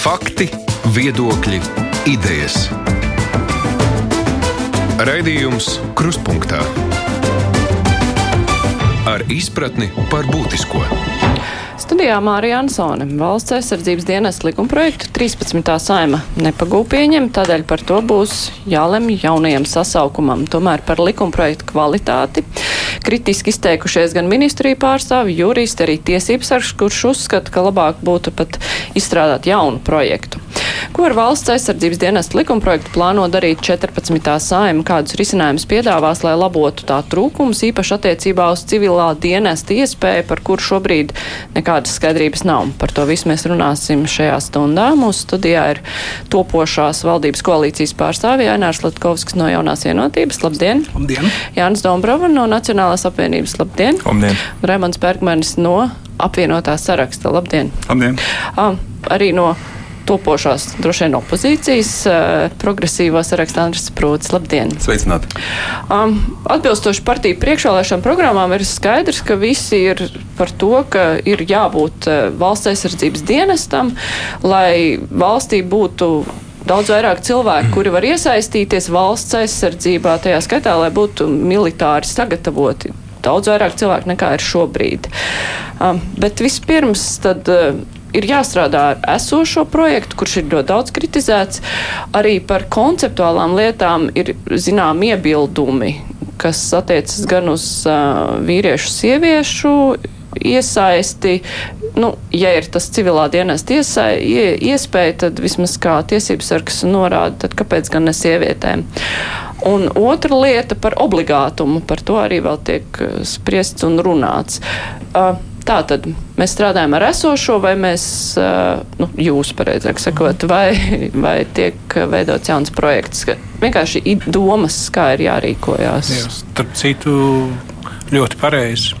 Fakti, viedokļi, idejas. Raidījums Kruspunkta ar izpratni par būtisko. Studijā Mārija Ansone valsts aizsardzības dienas likumprojektu 13. saima nepagūp pieņemt, tādēļ par to būs jālemj jaunajam sasaukumam. Tomēr par likumprojektu kvalitāti kritiski izteikušies gan ministrija pārstāvi, juristi, arī tiesības sargs, kurš uzskata, ka labāk būtu pat izstrādāt jaunu projektu. Ko ar valsts aizsardzības dienestu likumprojektu plāno darīt 14. saima, kādus risinājumus piedāvās, lai labotu tā trūkums, īpaši attiecībā uz civilā dienesta iespēju, par kur šobrīd nekādas skaidrības nav. Par to visu mēs runāsim šajā stundā. Mūsu studijā ir topošās valdības koalīcijas pārstāvja Ainārs Latkovskis no jaunās vienotības. Labdien! Labdien! Jānis Dombrova no Nacionālās apvienības. Labdien! Labdien. Raimons Bergmanis no apvienotā saraksta. Labdien! Labdien. Ah, arī no topošās droši vien opozīcijas uh, progresīvā sarakstā Andris Prūts. Labdien! Sveicināti! Um, atbilstoši partiju priekšvēlēšanu programmām ir skaidrs, ka visi ir par to, ka ir jābūt uh, valsts aizsardzības dienestam, lai valstī būtu daudz vairāk cilvēku, kuri var iesaistīties valsts aizsardzībā, tajā skaitā, lai būtu militāri sagatavoti. Daudz vairāk cilvēku nekā ir šobrīd. Um, bet vispirms tad. Uh, ir jāstrādā ar esošo projektu, kurš ir ļoti daudz kritizēts. Arī par konceptuālām lietām ir zinām iebildumi, kas attiecas gan uz uh, vīriešu, sieviešu iesaisti. Nu, ja ir tas civilā dienesta ie, iespēja, tad vismaz kā tiesības sargs norāda, tad kāpēc gan ne sievietēm? Un otra lieta par obligātumu, par to arī vēl tiek spriests un runāts. Uh, Tā tad mēs strādājam ar esošo, vai mēs, nu, jūs pareizāk sakot, vai, vai tiek veidots jauns projekts. Vienkārši domas, kā ir jārīkojās. Jā, starp citu, ļoti pareizi.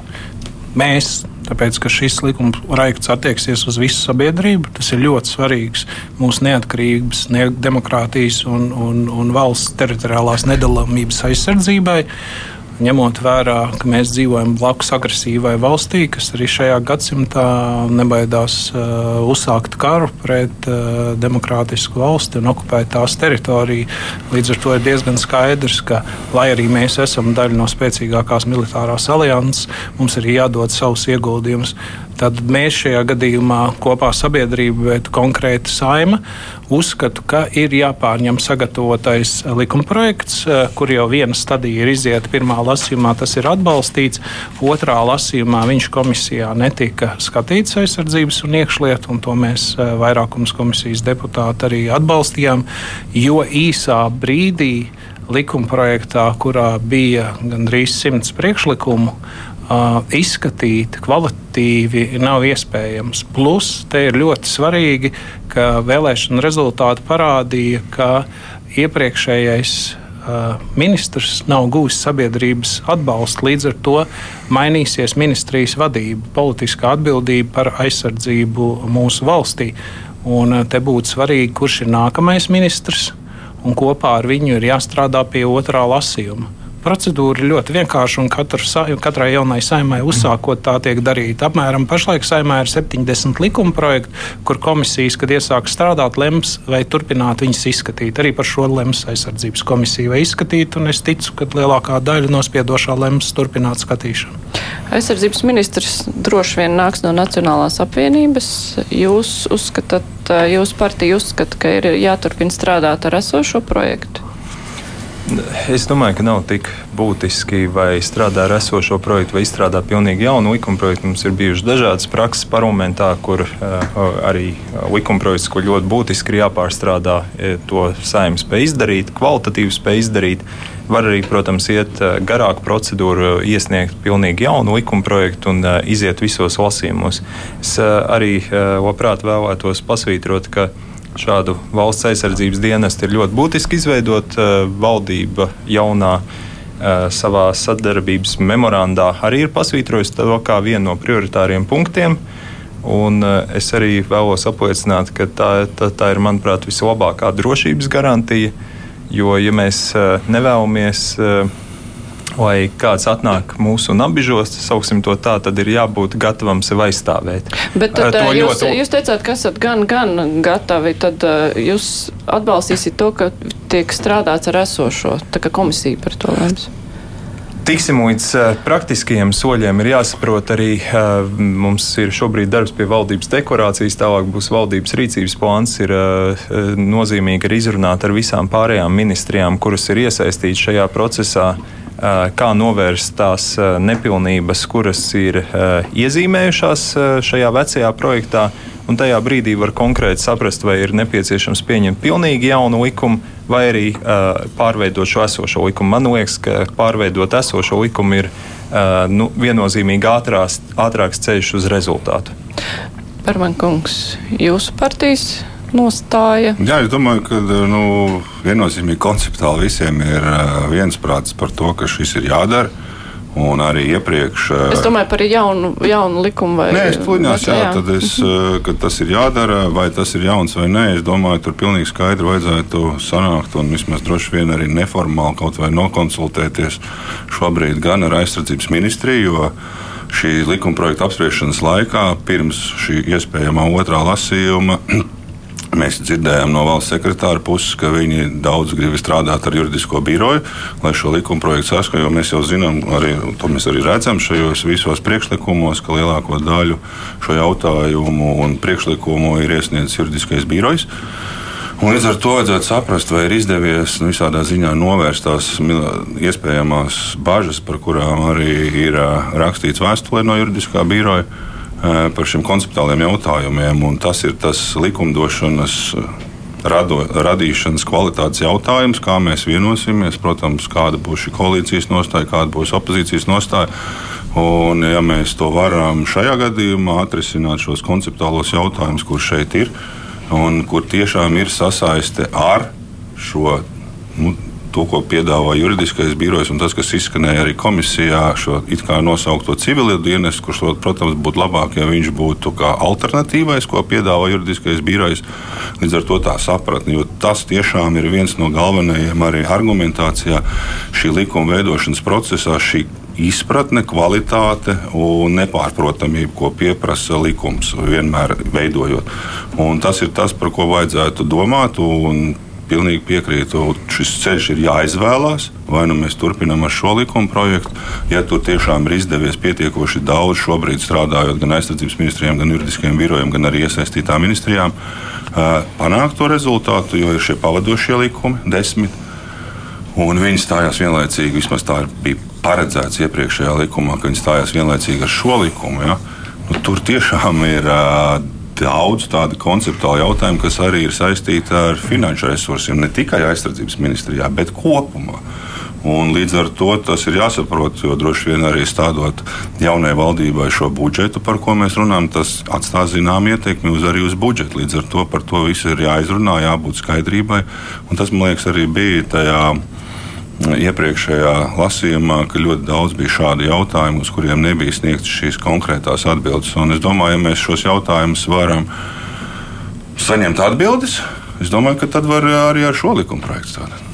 Mēs, tāpēc, ka šis likuma projekts attieksies uz visu sabiedrību, tas ir ļoti svarīgs mūsu neatkarības, ne demokrātijas un, un, un valsts teritoriālās nedalāmības aizsardzībai ņemot vērā, ka mēs dzīvojam blakus agresīvai valstī, kas arī šajā gadsimtā nebaidās uh, uzsākt karu pret uh, demokrātisku valsti un okupēt tās teritoriju. Līdz ar to ir diezgan skaidrs, ka, lai arī mēs esam daļa no spēcīgākās militārās alianses, mums ir jādod savus ieguldījumus. Tad mēs šajā gadījumā kopā sabiedrība, bet konkrēti saima, uzskatu, ka ir jāpārņem sagatavotais likumprojekts, eh, kur jau viena stadija ir izieta. Pirmā lasījumā tas ir atbalstīts, otrā lasījumā viņš komisijā netika skatīts aizsardzības un iekšlietu, un to mēs eh, vairākums komisijas deputāti arī atbalstījām, jo īsā brīdī likumprojektā, kurā bija gandrīz simts priekšlikumu, uh, izskatīt kvalitatīvi nav iespējams. Plus, te ir ļoti svarīgi, ka vēlēšana rezultāti parādīja, ka iepriekšējais uh, ministrs nav guvis sabiedrības atbalstu. Līdz ar to mainīsies ministrijas vadība, politiskā atbildība par aizsardzību mūsu valstī. Un uh, te būtu svarīgi, kurš ir nākamais ministrs, un kopā ar viņu ir jāstrādā pie otrā lasījuma. Procedūra ļoti vienkārša, un katru, katrai jaunai saimai uzsākot tā tiek darīta. Apmēram pašlaik saimā ir 70 likuma projekti, kur komisijas, kad iesāk strādāt, lems vai turpināt viņus izskatīt. Arī par šo lems aizsardzības komisija vai izskatīt, un es ticu, ka lielākā daļa nospiedošā lems turpināt skatīšanu. Aizsardzības ministrs droši vien nāks no Nacionālās apvienības. Jūs uzskatāt, jūsu partija uzskata, ka ir jāturpina strādāt ar esošo projektu? Es domāju, ka nav tik būtiski, vai strādā ar esošo projektu, vai izstrādā pilnīgi jaunu likumprojektu. Mums ir bijušas dažādas prakses parlamentā, kur uh, arī likumprojekts, ko ļoti būtiski ir jāpārstrādā, to saimnes spēj izdarīt, kvalitatīvi spēj izdarīt. Var arī, protams, iet garāku procedūru, iesniegt pilnīgi jaunu likumprojektu un uh, iziet visos lasījumos. Es uh, arī labprāt vēlētos pasvītrot, ka šādu valsts aizsardzības dienestu ir ļoti būtiski izveidot. Eh, valdība jaunā eh, savā sadarbības memorandā arī ir pasvītrojusi to kā vienu no prioritāriem punktiem. Un eh, es arī vēlos apliecināt, ka tā, tā, tā ir, manuprāt, vislabākā drošības garantija. Jo, ja mēs nevēlamies Vai kāds atnāk mūsu nabižos, sauksim to tā, tad ir jābūt gatavam sev aizstāvēt. Bet tad, uh, jūs, ļoti... jūs teicāt, ka esat gan, gan gatavi, tad uh, jūs atbalstīsiet to, ka tiek strādāts ar esošo, tā kā komisija par to lems tiksim līdz uh, praktiskajiem soļiem, ir jāsaprot arī, mums ir šobrīd darbs pie valdības dekorācijas, tālāk būs valdības rīcības plāns. Ir nozīmīgi arī izrunāt ar visām pārējām ministrijām, kuras ir iesaistītas šajā procesā. Kā novērst tās nepilnības, kuras ir iezīmējušās šajā vecajā projektā, un tajā brīdī var konkrēti saprast, vai ir nepieciešams pieņemt pilnīgi jaunu likumu vai arī uh, pārveidot šo esošo likumu. Man liekas, ka pārveidot esošo likumu ir uh, nu, viennozīmīgi ātrās, ātrāks ceļš uz rezultātu. Parmankungs, jūsu partijas nostāja? Jā, es domāju, ka nu, viennozīmīgi konceptuāli visiem ir viensprāts par to, ka šis ir jādara. Un arī iepriekš. Es domāju par jaunu, jaunu likumu. Vai, nē, es tuļņās, jā, jā. Tad es, kad tas ir jādara, vai tas ir jauns vai nē, es domāju, tur pilnīgi skaidri vajadzētu sanākt un vismaz droši vien arī neformāli kaut vai nokonsultēties šobrīd gan ar aizsardzības ministriju, jo šī likuma projekta apspriešanas laikā, pirms šī iespējamā otrā lasījuma, Mēs dzirdējām no valsts sekretāra puses, ka viņi daudz grib strādāt ar juridisko biroju, lai šo likuma projektu saskaņotu. Jo mēs jau zinām, arī, to mēs arī redzam šajos visos priekšlikumos, ka lielāko daļu šo jautājumu un priekšlikumu ir iesniedzis juridiskais birojs. Un līdz ar to vajadzētu saprast, vai ir izdevies nu, visādā ziņā novērst tās iespējamās bažas, par kurām arī ir rakstīts vēstulē no juridiskā biroja par šiem konceptuāliem jautājumiem. Tas ir tas likumdošanas eh, rado, radīšanas kvalitātes jautājums, kā mēs vienosimies. Protams, kāda būs šī koalīcijas nostāja, kāda būs opozīcijas nostāja. Un, ja mēs to varam šajā gadījumā atrisināt šos konceptuālos jautājumus, kur šeit ir un kur tiešām ir sasaiste ar šo nu, to, ko piedāvā juridiskais birojs, un tas, kas izskanēja arī komisijā, šo it kā nosaukto civilietu dienestu, kurš, protams, būtu labāk, ja viņš būtu kā alternatīvais, ko piedāvā juridiskais birojs. Līdz ar to tā sapratne, jo tas tiešām ir viens no galvenajiem arī argumentācijā šī likuma veidošanas procesā. Šī izpratne, kvalitāte un nepārprotamība, ko pieprasa likums, vienmēr veidojot. Un tas ir tas, par ko vajadzētu domāt. Pilnīgi piekrītu. Šis ceļš ir jāizvēlās. Vai nu mēs turpinām ar šo likuma projektu, ja tur tiešām ir izdevies pietiekoši daudz šobrīd strādājot gan aizsardzības ministrijām, gan juridiskajiem birojiem, gan arī iesaistītām ministrijām, panākt to rezultātu, jo ir šie pavadošie likumi, desmit. Un viņi stājās vienlaicīgi, vismaz tā bija paredzēts iepriekšējā likumā, ka viņi stājās vienlaicīgi ar šo likumu. Ja? Nu, tur tiešām ir uh, daudz tādu konceptuālu jautājumu, kas arī ir saistīti ar finanšu resursiem, ne tikai aizsardzības ministrijā, bet kopumā. Un līdz ar to tas ir jāsaprot, jo droši vien arī stādot jaunai valdībai šo budžetu, par ko mēs runājam, tas atstās zinām ietekmi uz arī uz budžetu. Līdz ar to par to visu ir jāizrunā, jābūt skaidrībai. Un tas, man liekas, arī bija tajā iepriekšējā lasījumā, ka ļoti daudz bija šādu jautājumu, uz kuriem nebija sniegtas šīs konkrētās atbildes. Un es domāju, ja mēs šos jautājumus varam saņemt atbildes, es domāju, ka tad var arī ar šo likuma projektu strādāt.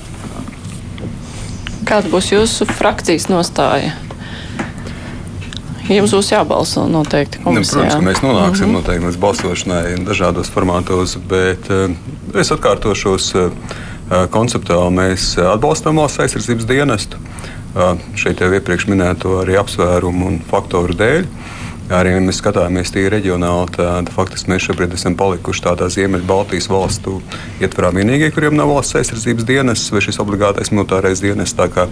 Kāda būs jūsu frakcijas nostāja? Jums būs jābalso noteikti. Ne, protams, ka mēs nonāksim mm -hmm. noteikti līdz balsošanai dažādos formātos, bet uh, es atkārtošos. Uh, Konceptuāli mēs atbalstām valsts aizsardzības dienestu. Šeit jau iepriekš minēto arī apsvērumu un faktoru dēļ. Arī ja mēs skatāmies tīri reģionāli, tad faktiski mēs šobrīd esam palikuši tādā Ziemeļbaltijas valstu ietvarā vienīgie, kuriem nav valsts aizsardzības dienests vai šis obligātais militārais dienests. Tā kā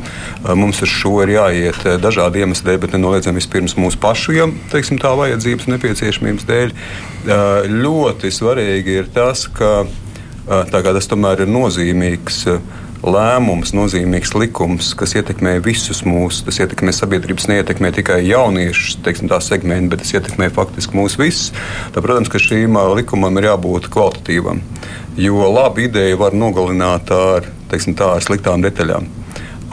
mums ar šo ir jāiet dažādu iemeslu dēļ, bet nenoliedzami vispirms mūsu pašu ja, teiksim, tā vajadzības nepieciešamības dēļ. Ļoti svarīgi ir tas, ka Tas tomēr ir nozīmīgs lēmums, nozīmīgs likums, kas ietekmē visus mūsu. Tas ietekmē sabiedrības, neietekmē tikai jauniešus, teiksim, tā segmentu, bet tas ietekmē faktiski mūs visus. Tā, protams, ka šīm likumam ir jābūt kvalitatīvam, jo labu ideju var nogalināt ar, teiksim, tā, ar sliktām detaļām.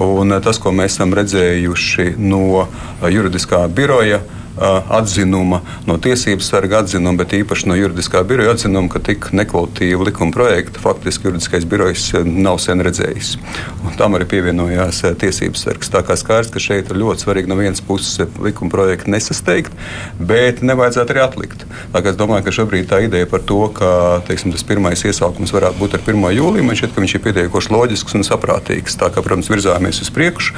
Un tas, ko mēs esam redzējuši no juridiskā biroja, atzinuma, no tiesības sarga atzinuma, bet īpaši no juridiskā biroja atzinuma, ka tik nekvalitatīvu likuma projektu faktiski juridiskais birojs nav sen redzējis. Un tam arī pievienojās tiesības sargs. Tā kā skaidrs, ka šeit ir ļoti svarīgi no vienas puses likuma projektu nesasteigt, bet nevajadzētu arī atlikt. Tā kā es domāju, ka šobrīd tā ideja par to, ka teiksim, tas pirmais iesaukums varētu būt ar 1. jūliju, man šķiet, ka viņš ir pietiekoši loģisks un saprātīgs. Tā kā, protams, virzāmies uz priekšu.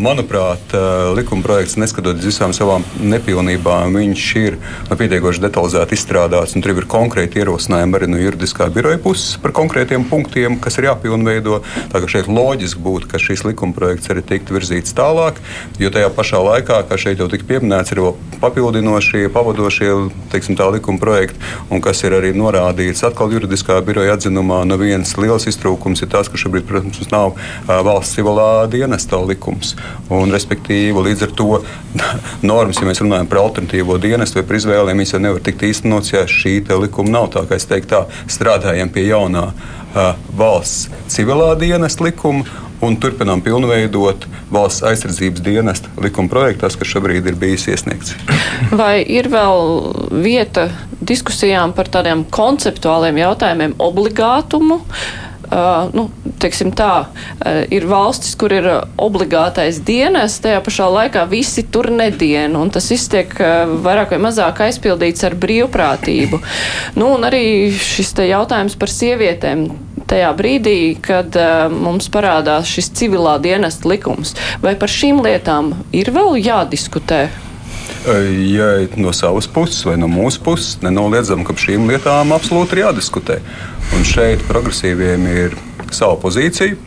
Manuprāt, likuma projekts, neskatoties visām savām nepilnībām, viņš ir nu, pietiekoši detalizēti izstrādāts. Tur ir konkrēti ierosinājumi arī no juridiskā biroja puses par konkrētiem punktiem, kas ir jāpilnveido. Tā kā šeit loģiski būtu, ka šīs likuma projekts arī tiktu virzīts tālāk, jo tajā pašā laikā, kā šeit jau tika pieminēts, ir vēl papildinošie, pavadošie teiksim, tā, likuma projekti, un kas ir arī norādīts atkal juridiskā biroja atzinumā. No viens liels iztrūkums ir tas, ka šobrīd, protams, nav valsts civilā dienesta likums. Un, respektīvi, līdz ar to normas, ja mēs runājam par alternatīvo dienestu vai par izvēlēm, viņas jau nevar tikt īstenotas, ja šī likuma nav. Tā kā es teiktu, tā strādājam pie jaunā uh, valsts civilā dienesta likuma un turpinām pilnveidot valsts aizsardzības dienesta likuma projektās, kas šobrīd ir bijis iesniegts. Vai ir vēl vieta diskusijām par tādiem konceptuāliem jautājumiem, obligātumu? Uh, nu, tā, uh, ir valstis, kur ir obligātais dienas, tajā pašā laikā visi tur nedien, un tas viss tiek vairāk vai mazāk aizpildīts ar brīvprātību. Nu, un arī šis jautājums par sievietēm tajā brīdī, kad uh, mums parādās šis civilā dienesta likums. Vai par šīm lietām ir vēl jādiskutē? Ja no savas puses vai no mūsu puses nenoliedzam, ka šīm lietām absolūti ir jādiskutē. Un šeit progresīviem ir sava pozīcija.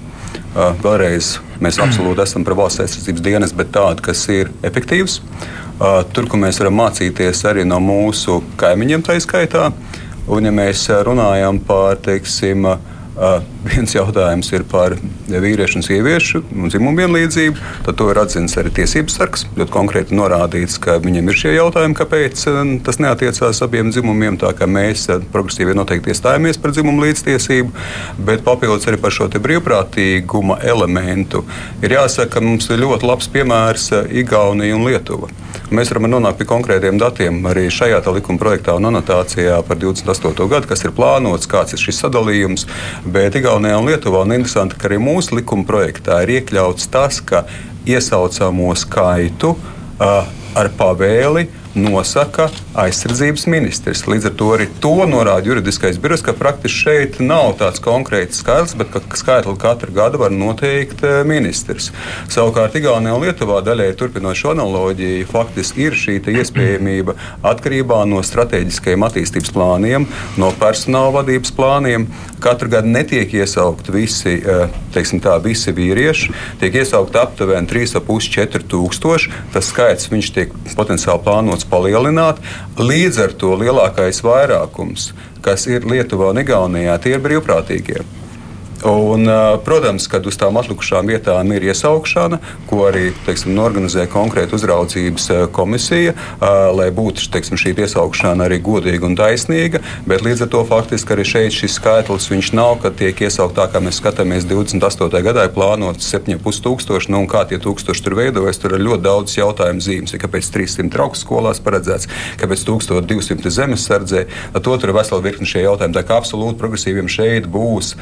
Vēlreiz mēs absolūti esam par valsts aizsardzības dienas, bet tādu, kas ir efektīvs. Tur, kur mēs varam mācīties arī no mūsu kaimiņiem, tā izskaitā. Un, ja mēs runājam par, teiksim, Uh, viens jautājums ir par vīriešu un sieviešu un dzimumu vienlīdzību. Tad to ir atzīts arī tiesības sargs. Ļoti konkrēti norādīts, ka viņiem ir šie jautājumi, kāpēc tas neatiecās abiem dzimumiem. Tā kā mēs progresīvi noteikti iestājāmies par dzimumu līdztiesību, bet papildus arī par šo brīvprātīguma elementu. Ir jāsaka, ka mums ir ļoti labs piemērs Igaunija un Lietuva. Mēs varam nonākt pie konkrētiem datiem arī šajā likuma projektā un anotācijā par 28. gadu, kas ir plānots, kāds ir šis sadalījums. Bet Igaunijā un Lietuvā un interesanti, ka arī mūsu likuma projektā ir iekļauts tas, ka iesaucamo skaitu uh, ar pavēli nosaka aizsardzības ministrs. Līdz ar to arī to norāda juridiskais birojs, ka praktiski šeit nav tāds konkrēts skaitlis, bet ka skaitli katru gadu var noteikt eh, ministrs. Savukārt Igaunijā un Lietuvā daļai turpinot šo analoģiju, faktiski ir šī iespējamība atkarībā no strateģiskajiem attīstības plāniem, no personāla vadības plāniem. Katru gadu netiek iesaukt visi, eh, tā, visi vīrieši, tiek iesaukt aptuveni 3,5-4 tūkstoši. Tas skaits tiek potenciāli plānots palielināt. Līdz ar to lielākais vairākums, kas ir Lietuvā un Igaunijā, tie ir brīvprātīgie. Un, protams, kad uz tām atlikušām vietām ir iesaukšana, ko arī teiksim, organizē konkrēta uzraudzības komisija, lai būtu teiksim, šī iesaukšana arī godīga un taisnīga. Bet līdz ar to faktiski arī šeit šis skaitlis nav, kad tiek iesaukt tā, kā mēs skatāmies 28. gadā, ir plānots 7,5 tūkstoši. Nu, kā tie tūkstoši tur veidojas, tur ir ļoti daudz jautājumu zīmes. Kāpēc 300 trauku skolās paredzēts, kāpēc 1200 zemesardzē? To tur ir vesela virkne šie jautājumi. Tā kā absolūti progresīviem šeit būs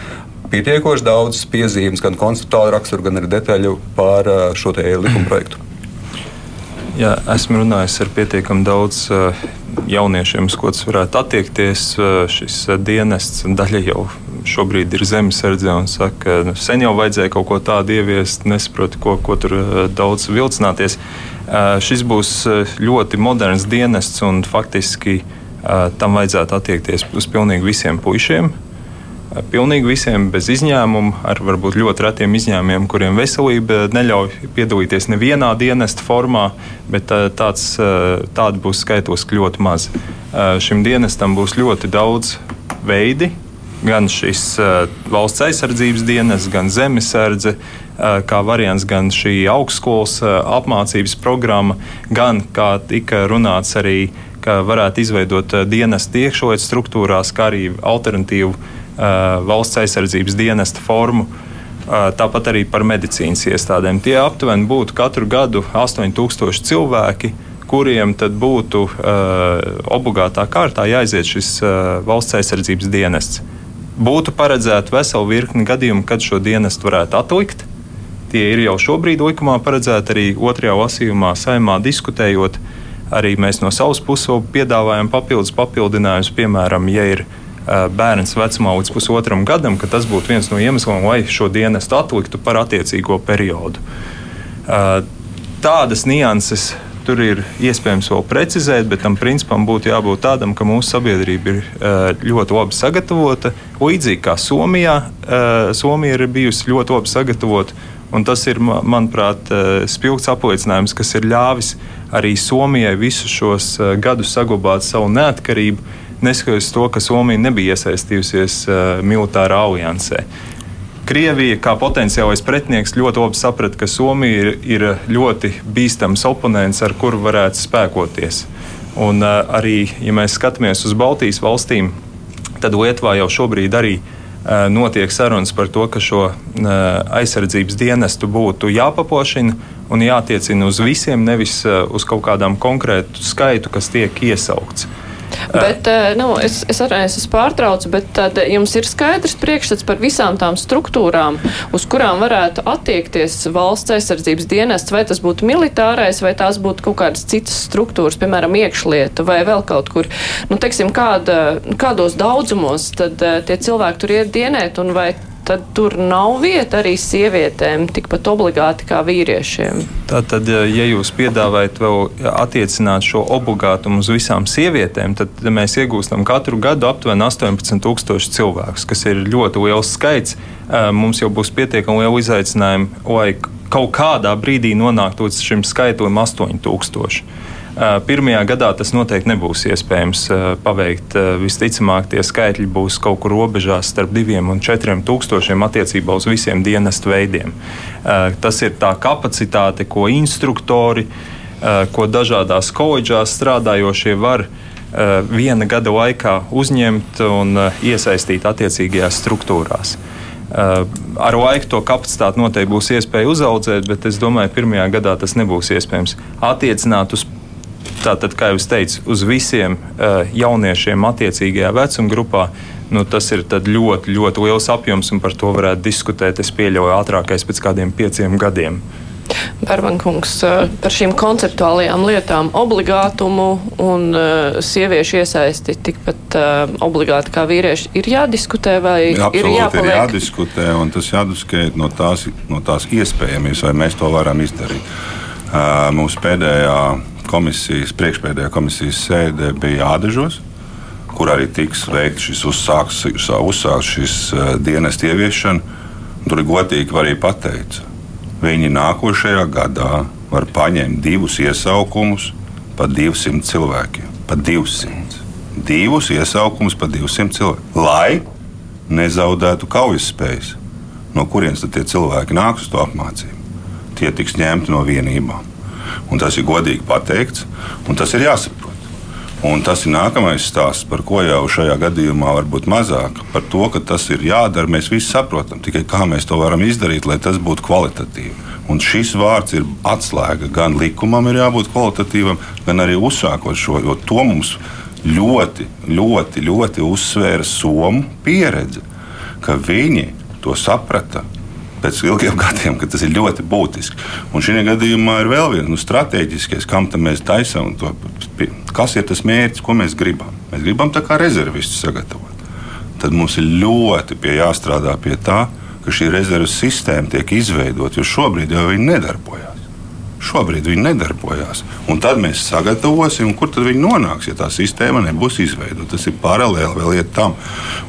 pietiekoši daudz piezīmes, gan konceptuālu raksturu, gan arī detaļu par uh, šo likuma projektu. Jā, esmu runājis ar pietiekami daudz uh, jauniešiem, uz ko tas varētu attiekties. Uh, šis dienests daļa jau šobrīd ir zemesardze un saka, ka nu, sen jau vajadzēja kaut ko tādu ieviest, nesaprotu, ko, ko tur daudz vilcināties. Šis būs ļoti moderns dienests un faktiski tam vajadzētu attiekties uz pilnīgi visiem puišiem pilnīgi visiem bez izņēmuma, ar varbūt ļoti retiem izņēmumiem, kuriem veselība neļauj piedalīties nevienā dienesta formā, bet tāds, tādi būs skaitliski ļoti maz. Šim dienestam būs ļoti daudz veidi. Gan šis valsts aizsardzības dienas, gan zemesardze, kā variants, gan šī augstskolas apmācības programma, gan, kā tika runāts, arī, ka varētu izveidot dienestu iekšlietu struktūrās, kā arī alternatīvu valsts aizsardzības dienesta formu. Tāpat arī par medicīnas iestādēm. Tie aptuveni būtu katru gadu 8000 cilvēki, kuriem tad būtu uh, obligātā kārtā jāiziet šis uh, valsts aizsardzības dienests. Būtu paredzēta vesela virkni gadījumu, kad šo dienestu varētu atlikt. Tie ir jau šobrīd likumā paredzēti arī otrajā lasījumā, saimā diskutējot. Arī mēs no savas puses piedāvājam papildus papildinājumus, piemēram, ja ir bērns vecumā līdz pusotram gadam, ka tas būtu viens no iemesliem, lai šo dienestu atliktu par attiecīgo periodu. Tādas nianses tur ir iespējams vēl precizēt, bet tam principam būtu jābūt tādam, ka mūsu sabiedrība ir ļoti labi sagatavota. Līdzīgi kā Somijā, Somija ir bijusi ļoti labi sagatavota. Un tas ir, manuprāt, spilgts apliecinājums, kas ir ļāvis arī Somijai visus šos gadus saglabāt savu neatkarību neskatoties to, ka Somija nebija iesaistījusies uh, militārā aliansē. Krievija, kā potenciālais pretinieks, ļoti labi saprata, ka Somija ir, ir ļoti bīstams oponents, ar kuru varētu spēkoties. Un, uh, arī, ja mēs skatāmies uz Baltijas valstīm, tad Lietuvā jau šobrīd arī uh, notiek sarunas par to, ka šo uh, aizsardzības dienestu būtu jāpaplašina un jātiecina uz visiem, nevis uh, uz kaut kādām konkrētu skaitu, kas tiek iesaukts. Bet, eh, nu, es, es arī esmu pārtraucis, bet tad jums ir skaidrs priekšstats par visām tām struktūrām, uz kurām varētu attiekties valsts aizsardzības dienests, vai tas būtu militārais, vai tās būtu kaut kādas citas struktūras, piemēram, iekšlieta vai vēl kaut kur. Nu, teiksim, kāda, kādos daudzumos tad eh, tie cilvēki tur iet dienēt un vai tad tur nav vieta arī sievietēm tikpat obligāti kā vīriešiem. Tātad, ja jūs piedāvājat vēl attiecināt šo obligātumu uz visām sievietēm, tad mēs iegūstam katru gadu aptuveni 18,000 cilvēkus, kas ir ļoti liels skaits. Mums jau būs pietiekami liela izaicinājuma, lai kaut kādā brīdī nonāktu līdz šim skaitlim 8,000. Pirmajā gadā tas noteikti nebūs iespējams paveikt. Visticamāk, tie skaitļi būs kaut kur robežās starp diviem un četriem tūkstošiem attiecībā uz visiem dienestu veidiem. Tas ir tā kapacitāte, ko instruktori, ko dažādās koledžās strādājošie var viena gada laikā uzņemt un iesaistīt attiecīgajās struktūrās. Ar laiku to kapacitāti noteikti būs iespēja uzaugt, bet es domāju, ka pirmajā gadā tas nebūs iespējams. Attiecināt uz Tātad, kā jau teicu, uz visiem uh, jauniešiem attiecīgajā vecuma grupā. Nu, tas ir ļoti, ļoti liels apjoms, un par to varētu diskutēt. Es pieļauju, ātrākais pēc kādiem pieciem gadiem. Bērnkungs eh, par šīm konceptuālajām lietām, obligātumu un uh, sieviešu iesaisti tikpat obligāti kā vīrieši, ir jādiskutē vai Absolūti ir jāpaliek? ir jādiskutē, un tas jādiskutē no tās, no tās iespējamības, vai mēs to varam izdarīt. Mūsu pēdējā komisijas, priekšpēdējā komisijas sēde bija Ādažos, kur arī tiks veikts šis uzsāks, uzsāks šis uh, dienestu ieviešana. Tur godīgi arī pateikt, viņi nākošajā gadā var paņemt divus iesaukumus pa 200 cilvēkiem. Pa 200. Divus iesaukumus pa 200 cilvēkiem. Lai nezaudētu kaujas spējas. No kurienes tad tie cilvēki nāks uz to apmācību? Tie tiks ņemti no vienībām. Un tas ir godīgi pateikts, un tas ir jāsaprot. Un tas ir nākamais stāsts, par ko jau šajā gadījumā var būt mazāk. Par to, ka tas ir jādara, mēs visi saprotam. Tikai kā mēs to varam izdarīt, lai tas būtu kvalitatīvi. Un šis vārds ir atslēga. Gan likumam ir jābūt kvalitatīvam, gan arī uzsākot šo. Jo to mums ļoti, ļoti, ļoti uzsvēra Somu pieredze, ka viņi to saprata pēc ilgiem gadiem, ka tas ir ļoti būtiski. Un šī gadījumā ir vēl viens nu, strateģiskais, kam mēs taisām, to, kas ir tas mērķis, ko mēs gribam. Mēs gribam tā kā rezervistu sagatavot. Tad mums ir ļoti pie jāstrādā pie tā, ka šī rezerves sistēma tiek izveidota, jo šobrīd jau viņi nedarbojās. Šobrīd viņi nedarbojās. Un tad mēs sagatavosim, kur tad viņi nonāks, ja tā sistēma nebūs izveidota. Tas ir paralēli vēl tam.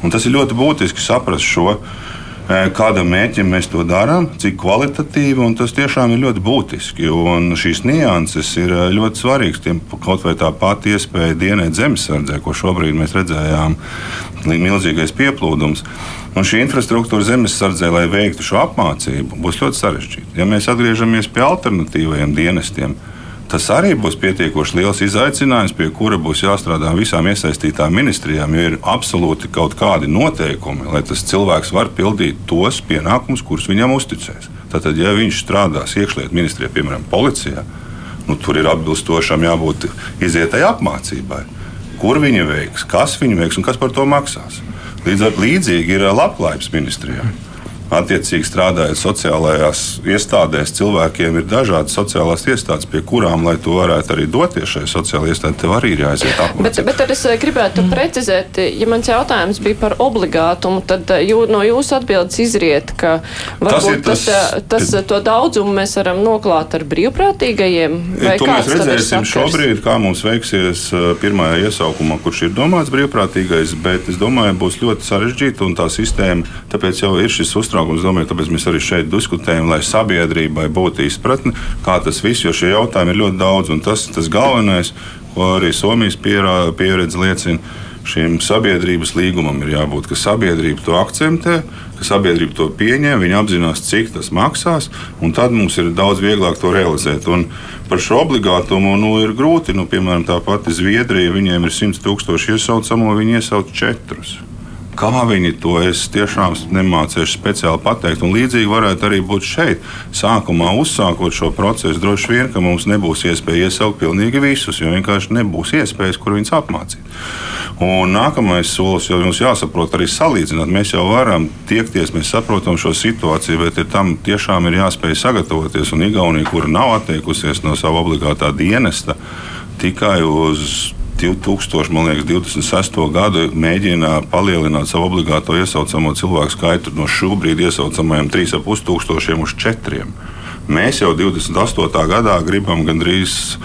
Un tas ir ļoti būtiski saprast šo kādam mērķim mēs to darām, cik kvalitatīvi, un tas tiešām ir ļoti būtiski. Un šīs nianses ir ļoti svarīgas. Tiem kaut vai tā pati iespēja dienēt zemesardzē, ko šobrīd mēs redzējām, milzīgais pieplūdums. Un šī infrastruktūra zemesardzē, lai veiktu šo apmācību, būs ļoti sarežģīta. Ja mēs atgriežamies pie alternatīvajiem dienestiem, Tas arī būs pietiekoši liels izaicinājums, pie kura būs jāstrādā visām iesaistītām ministrijām, jo ir absolūti kaut kādi noteikumi, lai tas cilvēks var pildīt tos pienākumus, kurus viņam uzticēs. Tātad, ja viņš strādās iekšlietu ministrijā, piemēram, policijā, Nu, tur ir atbilstošam jābūt izietai apmācībai. Kur viņi veiks, kas viņi veiks un kas par to maksās. Līdz ar līdzīgi ir labklājības ministrijā. Attiecīgi strādājot sociālajās iestādēs, cilvēkiem ir dažādas sociālās iestādes, pie kurām, lai to varētu arī doties šai sociālajai iestādē, tev arī ir jāiziet apmācība. Bet, bet es eh, gribētu mm. precizēt, ja mans jautājums bija par obligātumu, tad eh, jū, no jūsu atbildes izriet, ka varbūt tas, tas, eh, tas, tas to daudzumu mēs varam noklāt ar brīvprātīgajiem. To mēs redzēsim šobrīd, kā mums veiksies pirmajā iesaukumā, kurš ir domāts brīvprātīgais, bet es domāju, būs ļoti sarežģīta un tā sistēma, tāpēc jau ir šis uztraukums uztraukums. Domāju, tāpēc mēs arī šeit diskutējam, lai sabiedrībai būtu izpratne, kā tas viss, jo šie jautājumi ir ļoti daudz. Un tas, tas galvenais, ko arī Somijas pierā, pieredze liecina, šim sabiedrības līgumam ir jābūt, ka sabiedrība to akceptē, ka sabiedrība to pieņem, viņi apzinās, cik tas maksās, un tad mums ir daudz vieglāk to realizēt. Un par šo obligātumu nu, ir grūti. Nu, piemēram, tā pati Zviedrija, viņiem ir 100 tūkstoši iesaucamo, viņi iesauc četrus. Kā viņi to es tiešām nemācīšu speciāli pateikt. Un līdzīgi varētu arī būt šeit. Sākumā uzsākot šo procesu, droši vien, ka mums nebūs iespēja iesaukt pilnīgi visus, jo vienkārši nebūs iespējas, kur viņus apmācīt. Un nākamais solis jau mums jāsaprot arī salīdzināt. Mēs jau varam tiekties, mēs saprotam šo situāciju, bet ir tam tiešām ir jāspēj sagatavoties. Un Igaunija, kura nav atteikusies no sava obligātā dienesta, tikai uz 2026. gadu mēģina palielināt savu obligāto iesaucamo cilvēku skaitu no šobrīd iesaucamajiem 3,5 tūkstošiem uz 4. Mēs jau 28. gadā gribam gandrīz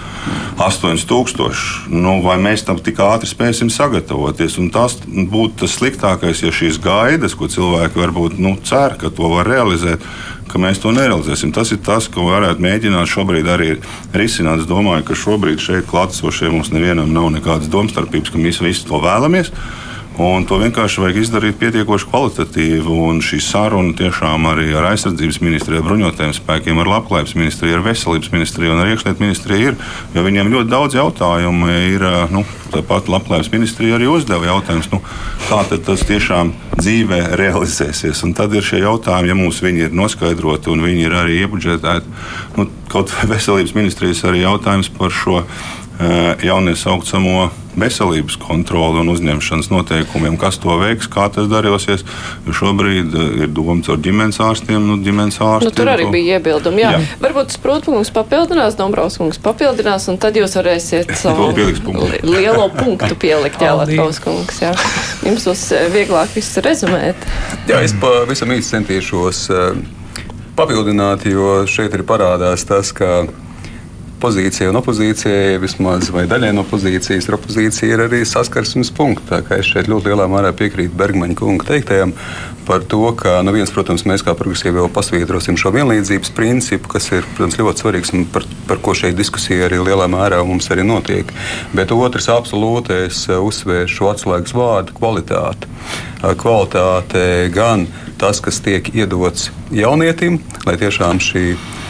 8000. Nu, vai mēs tam tik ātri spēsim sagatavoties? Un tas būtu tas sliktākais, ja šīs gaidas, ko cilvēki varbūt nu, cer, ka to var realizēt, ka mēs to nerealizēsim. Tas ir tas, ko varētu mēģināt šobrīd arī risināt. Es domāju, ka šobrīd šeit klātesošie mums nevienam nav nekādas domstarpības, ka mēs visi to vēlamies. Un to vienkārši vajag izdarīt pietiekoši kvalitatīvi. Un šī saruna tiešām arī ar aizsardzības ministriju, bruņotajiem spēkiem, ar labklājības ministriju, ar veselības ministriju un ar iekšlietu ministriju ir. Jo viņiem ļoti daudz jautājumu ir. Nu, Tāpat labklājības ministrija arī uzdeva jautājumus, nu, kā tas tiešām dzīvē realizēsies. Un tad ir šie jautājumi, ja mums viņi ir noskaidroti un viņi ir arī iebudžetēti. Nu, kaut vai veselības ministrijas arī jautājums par šo Eh, jauniesaucamo veselības kontroli un uzņemšanas noteikumiem, kas to veiks, kā tas darīsies. Šobrīd eh, ir domāts ar ģimenes ārstiem. Nu, ģimenes ārstiem nu, tur arī to... bija iebildumi. Jā. Jā. Varbūt Sprūtkungs papildinās, Dombrovskungs papildinās, un tad jūs varēsiet savu lielo punktu pielikt, jā, Latkauskungs. Jā. Jums būs eh, vieglāk viss rezumēt. Jā, es pavisam īsti centīšos papildināt, jo šeit ir parādās tas, ka pozīcija un opozīcija, vismaz daļai no pozīcijas, ir opozīcija ir arī saskarsmes punkts. Es šeit ļoti lielā mērā piekrītu Bergmaņa kunga teiktajam par to, ka nu, vienas, protams, mēs kā progresīvi jau pasvītrosim šo vienlīdzības principu, kas ir protams, ļoti svarīgs un par, par ko šeit diskusija arī lielā mērā mums arī notiek. Bet otrs, absolūti, es uzsvēršu atslēgas vārdu kvalitāti. Kvalitāte gan tas, kas tiek iedots jaunietim, lai tiešām šī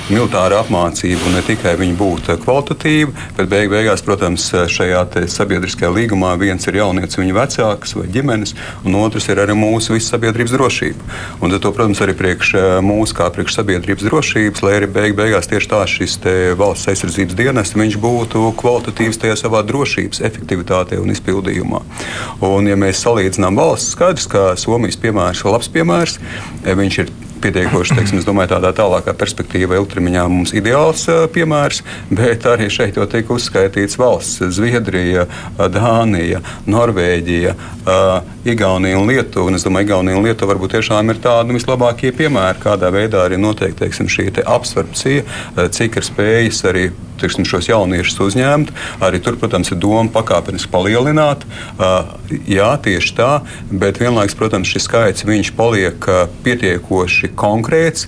militāra apmācība ne tikai būtu kvalitatīva, bet beig beigās, protams, šajā sabiedriskajā līgumā viens ir jaunietis, viņa vecāks vai ģimenes, un otrs ir arī mūsu visas sabiedrības drošība. Un to, protams, arī priekš mūsu kā priekš sabiedrības drošības, lai arī beig beigās tieši tā šis valsts aizsardzības dienests būtu kvalitatīvs tajā savā drošības efektivitātē un izpildījumā. Un, ja mēs salīdzinām valsts, skaidrs, ka Somijas piemērs ir labs piemērs. Viņš ir pietiekoši, teiksim, domāju, tādā tālākā perspektīvā, ilgtermiņā mums ideāls piemērs, bet arī šeit jau tika uzskaitīts valsts - Zviedrija, Dānija, Norvēģija, Igaunija un Lietuva. Un es domāju, Igaunija un Lietuva varbūt tiešām ir tādi vislabākie piemēri, kādā veidā arī notiek teiksim, šī te absorpcija, cik ir spējas arī tiksim, šos jauniešus uzņemt. Arī tur, protams, ir doma pakāpeniski palielināt. Jā, tieši tā, bet vienlaikus, protams, šis skaits paliek pietiekoši konkrēts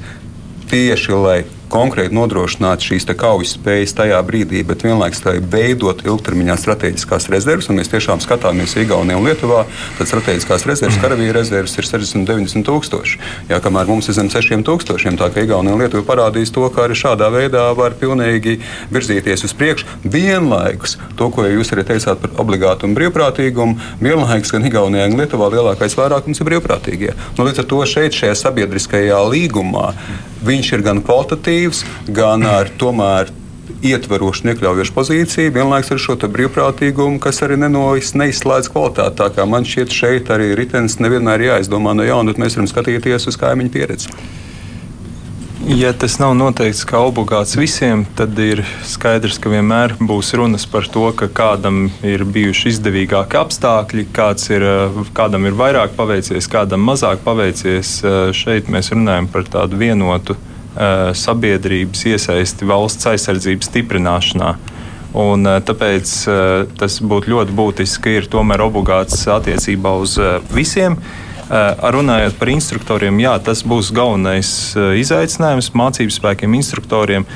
tieši lai konkrēti nodrošināt šīs kaujas spējas tajā brīdī, bet vienlaikus veidot ilgtermiņā strateģiskās rezerves. Mēs tiešām skatāmies Igaunijā un Lietuvā, tad strateģiskās rezerves, karavīra rezerves ir 60, 90 tūkstoši. Jā, kamēr mums ir zem 6 tūkstošiem, tā ka Igaunija un Lietuva parādīs to, ka arī šādā veidā var pilnīgi virzīties uz priekšu. Vienlaikus to, ko jūs arī teicāt par obligātu un brīvprātīgumu, vienlaikus gan Igaunijā, gan Lietuvā lielākais vairākums ir brīvprātīgie. Nu, līdz ar to šeit, šajā sabiedriskajā līgumā, viņš ir gan kvalitatīvs, gan ar tomēr ietverošu un iekļaujošu pozīciju, vienlaikus ar šo brīvprātīgumu, kas arī nenois, neizslēdz kvalitāti. Tā kā man šķiet, šeit arī ritenis nevienmēr ir jāizdomā no jauna, bet mēs varam skatīties uz kaimiņu pieredzi. Ja tas nav noteikts kā obligāts visiem, tad ir skaidrs, ka vienmēr būs runas par to, ka kādam ir bijuši izdevīgāki apstākļi, ir, kādam ir vairāk paveicies, kādam mazāk paveicies. Šeit mēs runājam par tādu vienotu sabiedrības iesaisti valsts aizsardzības stiprināšanā. Un, tāpēc tas būtu ļoti būtiski, ir tomēr obligāts attiecībā uz visiem. Runājot par instruktoriem, jā, tas būs galvenais izaicinājums mācību spēkiem, instruktoriem.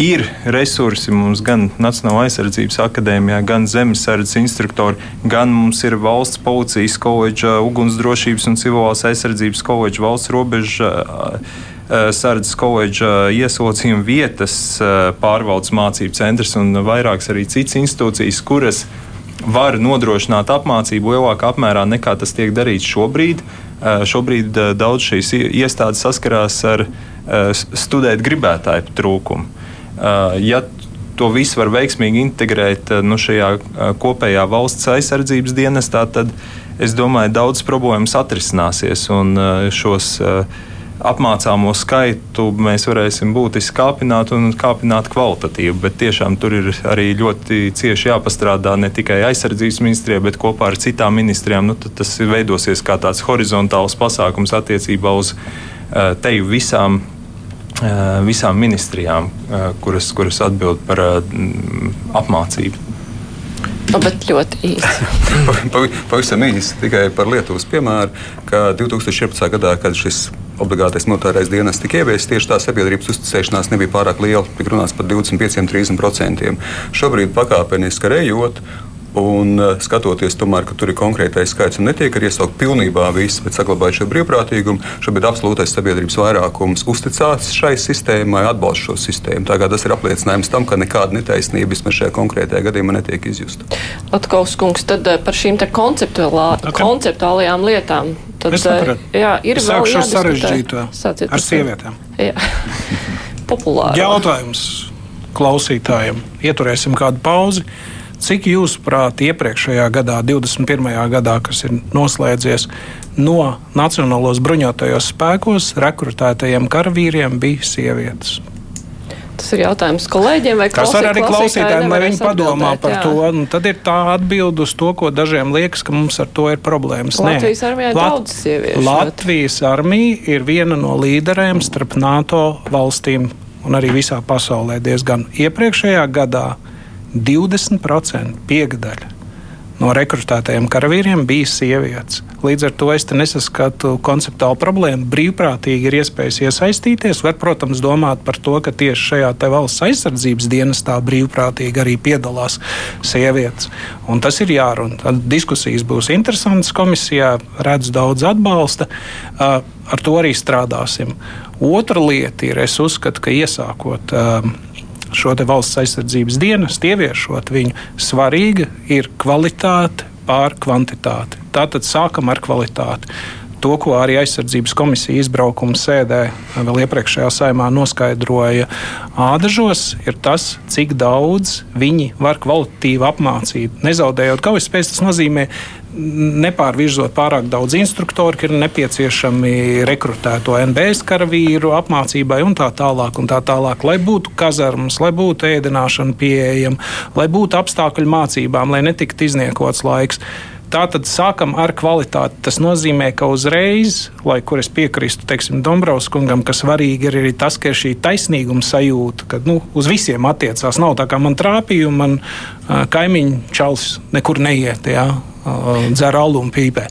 Ir resursi mums gan Nacionālajā aizsardzības akadēmijā, gan zemesardzes instruktori, gan mums ir valsts policijas koledža, ugunsdrošības un civilās aizsardzības koledža, valsts robeža sardzes koledža ieslodzījuma vietas pārvaldes mācību centrs un vairākas arī citas institūcijas, kuras var nodrošināt apmācību lielākā apmērā nekā tas tiek darīts šobrīd. Eh, šobrīd eh, daudz šīs iestādes saskarās ar eh, studēt gribētāju trūkumu. Ja to visu var veiksmīgi integrēt nu, šajā kopējā valsts aizsardzības dienestā, tad es domāju, daudz problēmas atrisināsies un šos apmācāmo skaitu mēs varēsim būtiski kāpināt un kāpināt kvalitatīvi. Bet tiešām tur ir arī ļoti cieši jāpastrādā ne tikai aizsardzības ministrijai, bet kopā ar citām ministrijām. Nu, tas veidosies kā tāds horizontāls pasākums attiecībā uz uh, teju visām uh, visām ministrijām, uh, kuras, kuras atbild par apmācību. O, bet ļoti īsi. Pavisam īsi tikai par Lietuvas piemēru, ka 2014. gadā, kad šis obligātais militārais dienas tika ieviests, tieši tā sabiedrības uzticēšanās nebija pārāk liela. Tik runāts par 25-30%. Šobrīd pakāpeniski rejot. Un uh, skatoties, tomēr, ka tur ir konkrētais skaits un netiek arī iesaukt pilnībā viss, bet saglabājot šo brīvprātīgumu, šobrīd absolūtais sabiedrības vairākums uzticās šai sistēmai, atbalsta šo sistēmu. Tagad tas ir apliecinājums tam, ka nekāda netaisnība vismaz šajā konkrētajā gadījumā netiek izjusta. Atkaus kungs, tad uh, par šīm konceptuālā, okay. konceptuālajām lietām Tad, sapratu. Jā, ir es sākšu ar sarežģīto. Sāciet ar sievietēm. Jā. Populāri. Jautājums klausītājiem. Ieturēsim kādu pauzi. Cik jūsuprāt, iepriekšējā gadā, 21. gadā, kas ir noslēdzies, no Nacionālos bruņotajos spēkos rekrutētajiem karavīriem bija sievietes? Tas ir jautājums kolēģiem vai klausītājiem. Tas arī klausītājiem, lai viņi padomā par jā. to. Nu, tad ir tā atbilde uz to, ko dažiem liekas, ka mums ar to ir problēmas. Latvijas armijā ir Lat daudz sieviešu. Latvijas armija ir viena no līderēm starp NATO valstīm un arī visā pasaulē diezgan iepriekšējā gadā 20% piegadaļa no rekrutētajiem karavīriem bija sievietes. Līdz ar to es nesaskatu konceptuālu problēmu. Brīvprātīgi ir iespējas iesaistīties. Var, protams, domāt par to, ka tieši šajā valsts aizsardzības dienestā brīvprātīgi arī piedalās sievietes. Un tas ir jārunā. Tad diskusijas būs interesantas komisijā, redz daudz atbalsta. Ar to arī strādāsim. Otra lieta ir, es uzskatu, ka iesākot šo valsts aizsardzības dienestu, ieviešot viņu, svarīga ir kvalitāte pār kvantitāti. Tātad sākam ar kvalitāti. To, ko arī aizsardzības komisija izbraukuma sēdē vēl iepriekšējā saimā noskaidroja ādažos, ir tas, cik daudz viņi var kvalitatīvi apmācīt. Nezaudējot kaujaspējas, tas nozīmē nepārvirzot pārāk daudz instruktoru, ir nepieciešami rekrutēto NBS karavīru apmācībai un tā tālāk. Un tā tālāk lai būtu kazarmas, lai būtu ēdināšana pieejama, lai būtu apstākļu mācībām, lai netiktu izniekots laiks. Tātad sākam ar kvalitāti. Tas nozīmē, ka uzreiz, lai kur es piekrīstu teiksim, Dombrovs kungam, ka svarīgi ir arī tas, ka ir šī taisnīguma sajūta, ka nu, uz visiem attiecās. Nav tā kā man trāpīja, un man kaimiņu čalis nekur neiet. Jā dzer alu un pīpē.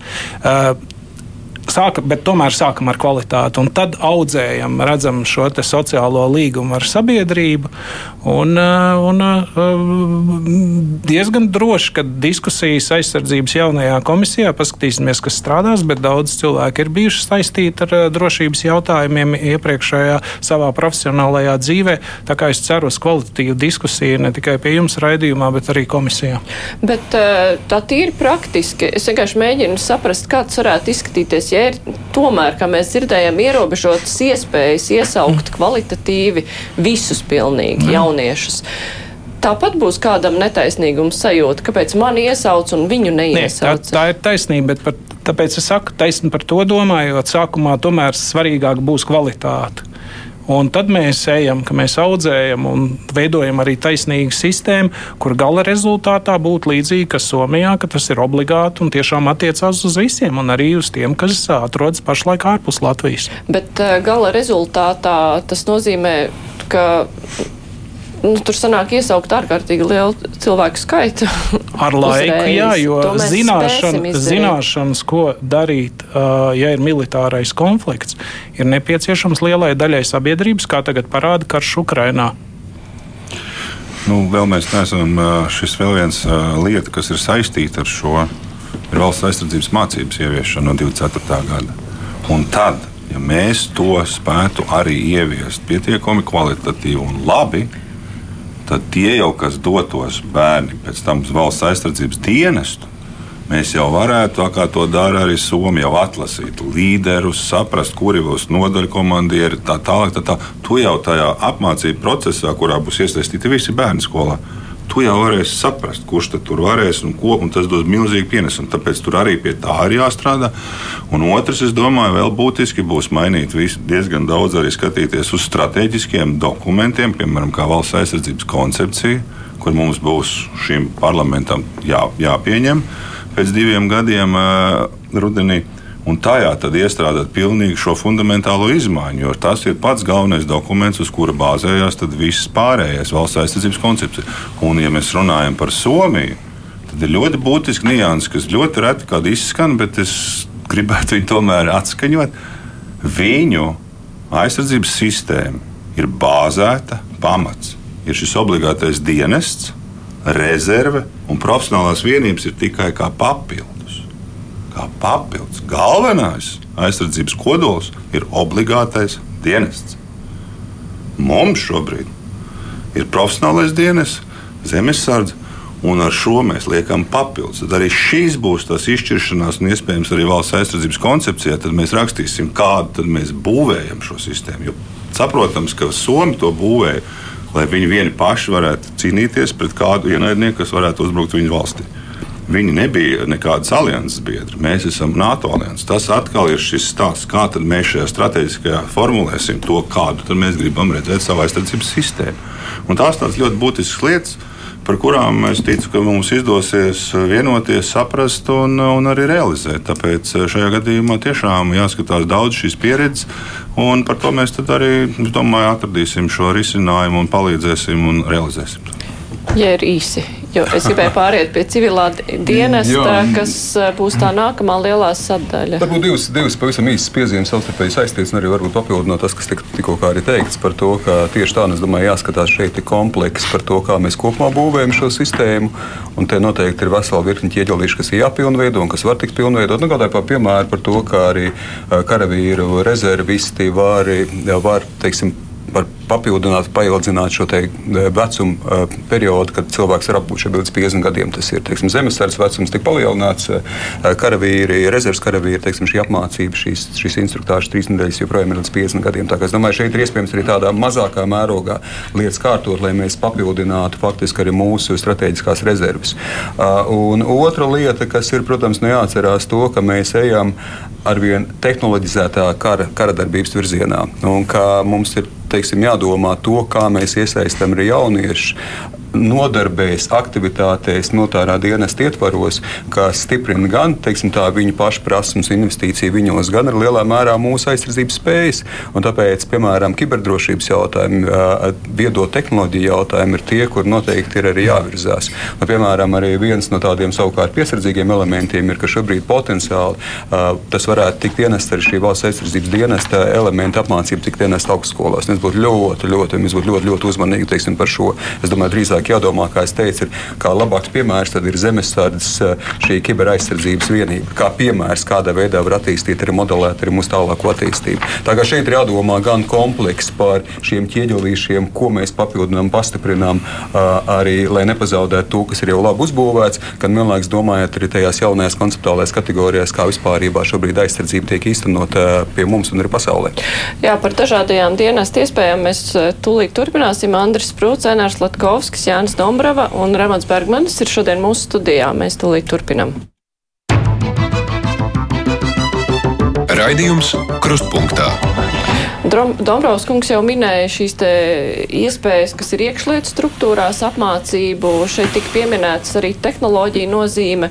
Sāka, bet tomēr sākam ar kvalitāti, un tad audzējam, redzam šo sociālo līgumu ar sabiedrību. Un, un diezgan droši, ka diskusijas aizsardzības jaunajā komisijā paskatīsimies, kas strādās, bet daudz cilvēku ir bijuši saistīti ar drošības jautājumiem iepriekšējā savā profesionālajā dzīvē. Tā kā es ceru uz kvalitatīvu diskusiju ne tikai pie jums raidījumā, bet arī komisijā. Bet tā tīri praktiski, es vienkārši mēģinu saprast, kā tas varētu izskatīties, ja mēr, tomēr, kā mēs dzirdējam, ierobežotas iespējas iesaukt kvalitatīvi visus pilnīgi mm. jauniešus. Tāpat būs kādam netaisnīgums sajūta, kāpēc mani iesauc un viņu neiesauc. Nē, tā, tā ir taisnība, bet par, tāpēc es saku taisni par to domājot, sākumā tomēr svarīgāk būs kvalitāte. Un tad mēs ejam, ka mēs audzējam un veidojam arī taisnīgu sistēmu, kur gala rezultātā būtu līdzīga kā Somijā, ka tas ir obligāti un tiešām attiecās uz visiem, un arī uz tiem, kas atrodas pašlaik ārpus Latvijas. Bet uh, gala rezultātā tas nozīmē, ka nu, tur sanāk iesaukt ārkārtīgi lielu cilvēku skaitu. Ar laiku, uzreiz. jā, jo zināšana, zināšanas, ko darīt, uh, ja ir militārais konflikts, ir nepieciešams lielai daļai sabiedrības, kā tagad parāda karš Ukrainā. Nu, vēl mēs neesam šis vēl viens lieta, kas ir saistīta ar šo ir valsts aizsardzības mācības ieviešanu no 24. gada. Un tad, ja mēs to spētu arī ieviest pietiekami kvalitatīvi un labi, tad tie jau, kas dotos bērni pēc tam uz valsts aizsardzības dienestu, mēs jau varētu, kā to dara arī Somija, jau atlasīt līderus, saprast, kuri būs nodaļu komandieri, tā tālāk. Tā, tā. Tu jau tajā apmācību procesā, kurā būs iesaistīti visi bērni skolā, tu jau varēsi saprast, kurš tur varēs un ko, un tas dos milzīgu pienesumu. Tāpēc tur arī pie tā ir jāstrādā. Un otrs, es domāju, vēl būtiski būs mainīt visu, diezgan daudz arī skatīties uz strateģiskiem dokumentiem, piemēram, kā valsts aizsardzības koncepcija, kur mums būs šim parlamentam jā, jāpieņem pēc diviem gadiem uh, rudenī un tajā tad iestrādāt pilnīgi šo fundamentālo izmaiņu, jo tas ir pats galvenais dokuments, uz kura bāzējās viss pārējais valsts aizsardzības koncepts. Un, ja mēs runājam par Somiju, tad ir ļoti būtiski nianses, kas ļoti reti kāda izskan, bet es gribētu viņu tomēr atskaņot. Viņu aizsardzības sistēma ir bāzēta pamats. Ir šis obligātais dienests, rezerve un profesionālās vienības ir tikai kā papildu kā papildus. Galvenais aizsardzības kodols ir obligātais dienests. Mums šobrīd ir profesionālais dienests, zemesardze, un ar šo mēs liekam papildus. Tad arī šīs būs tās izšķiršanās, un iespējams arī valsts aizsardzības koncepcijā. Tad mēs rakstīsim, kādu mēs būvējam šo sistēmu. Jo saprotams, ka Somija to būvēja, lai viņi vieni paši varētu cīnīties pret kādu ienaidnieku, kas varētu uzbrukt viņu valstī. Viņi nebija nekādas alianses biedri. Mēs esam NATO alianses. Tas atkal ir šis stāsts, kā mēs šajā strateģiskajā formulēsim to, kādu mēs gribam redzēt savā aizsardzības sistēmā. Un tās tādas ļoti būtiskas lietas, par kurām es ticu, ka mums izdosies vienoties, saprast un, un arī realizēt. Tāpēc šajā gadījumā tiešām jāskatās daudz šīs pieredzes, un par to mēs arī domāju, atradīsim šo risinājumu un palīdzēsim un realizēsim. Ja ir īsi Jo es gribēju pāriet pie civilā dienesta, kas eh, būs tā nākamā lielā sadaļa. Varbūt divas, divas pavisam īsas piezīmes savstarpēji saistītas, un arī varbūt papildinot tas, kas tik, tikko arī teikts par to, ka tieši tā, es domāju, jāskatās šeit ir komplekss par to, kā mēs kopumā būvējam šo sistēmu. Un te noteikti ir vesela virkni ķieģelīši, kas ir jāpilnveido un kas var tikt pilnveidot. Nu, Kādai par piemēru par to, kā arī eh, karavīru rezervisti var, var teiksim, var papildināt, paildzināt šo e, vecumu uh, periodu, kad cilvēks var apbūt šeit līdz 50 gadiem. Tas ir teiksim, zemesardzes vecums, tik palielināts, uh, karavīri, rezerves karavīri, teiksim, šī apmācība, šīs, šīs instruktāžas trīs nedēļas joprojām ir līdz 50 gadiem. Tā kā es domāju, šeit ir iespējams arī tādā mazākā mērogā lietas kārtot, lai mēs papildinātu faktiski arī mūsu strateģiskās rezerves. Un otra lieta, kas ir, protams, neatcerās to, ka mēs ejam arvien tehnoloģizētā kara, kara darbības virzienā un ka mums ir teiksim, jādomā to, kā mēs iesaistām arī jauniešus nodarbēs, aktivitātēs, notārā dienesta ietvaros, kas stiprina gan teiksim, tā, viņu pašu prasmes, investīciju viņos, gan arī lielā mērā mūsu aizsardzības spējas. Un tāpēc, piemēram, kiberdrošības jautājumi, viedo tehnoloģiju jautājumi ir tie, kur noteikti ir arī jāvirzās. Un, piemēram, arī viens no tādiem savukārt piesardzīgiem elementiem ir, ka šobrīd potenciāli tas varētu tikt ienests arī šī valsts aizsardzības dienesta elementa apmācība, tik ienest augstskolās. Es mums būtu ļoti, ļoti, mēs būtu ļoti, ļoti uzmanīgi teiksim, par šo. Es domāju, drīzāk jādomā, kā es teicu, ir, kā labāks piemērs ir zemesardzes šī kiberaizsardzības vienība. Kā piemērs, kādā veidā var attīstīt, arī modelēt arī mūsu tālāko attīstību. Tā kā šeit ir jādomā gan komplekss par šiem ķieģelīšiem, ko mēs papildinām, pastiprinām, arī lai nepazaudētu to, kas ir jau labi uzbūvēts, gan vienlaikus domājot arī tajās jaunajās konceptuālajās kategorijās, kā vispārībā šobrīd aizsardzība tiek īstenot pie mums un arī pasaulē. Jā, par dažādajām dienestu iespējām mēs tūlīt turpināsim. Andris Prūts, Enārs Latkovskis, Jānis Dombrava un Ramons Bergmanis ir šodien mūsu studijā. Mēs tūlīt turpinam. Raidījums Krustpunktā. Dombrovs kungs jau minēja šīs iespējas, kas ir iekšlietu struktūrās, apmācību. Šeit tika pieminētas arī tehnoloģija nozīme.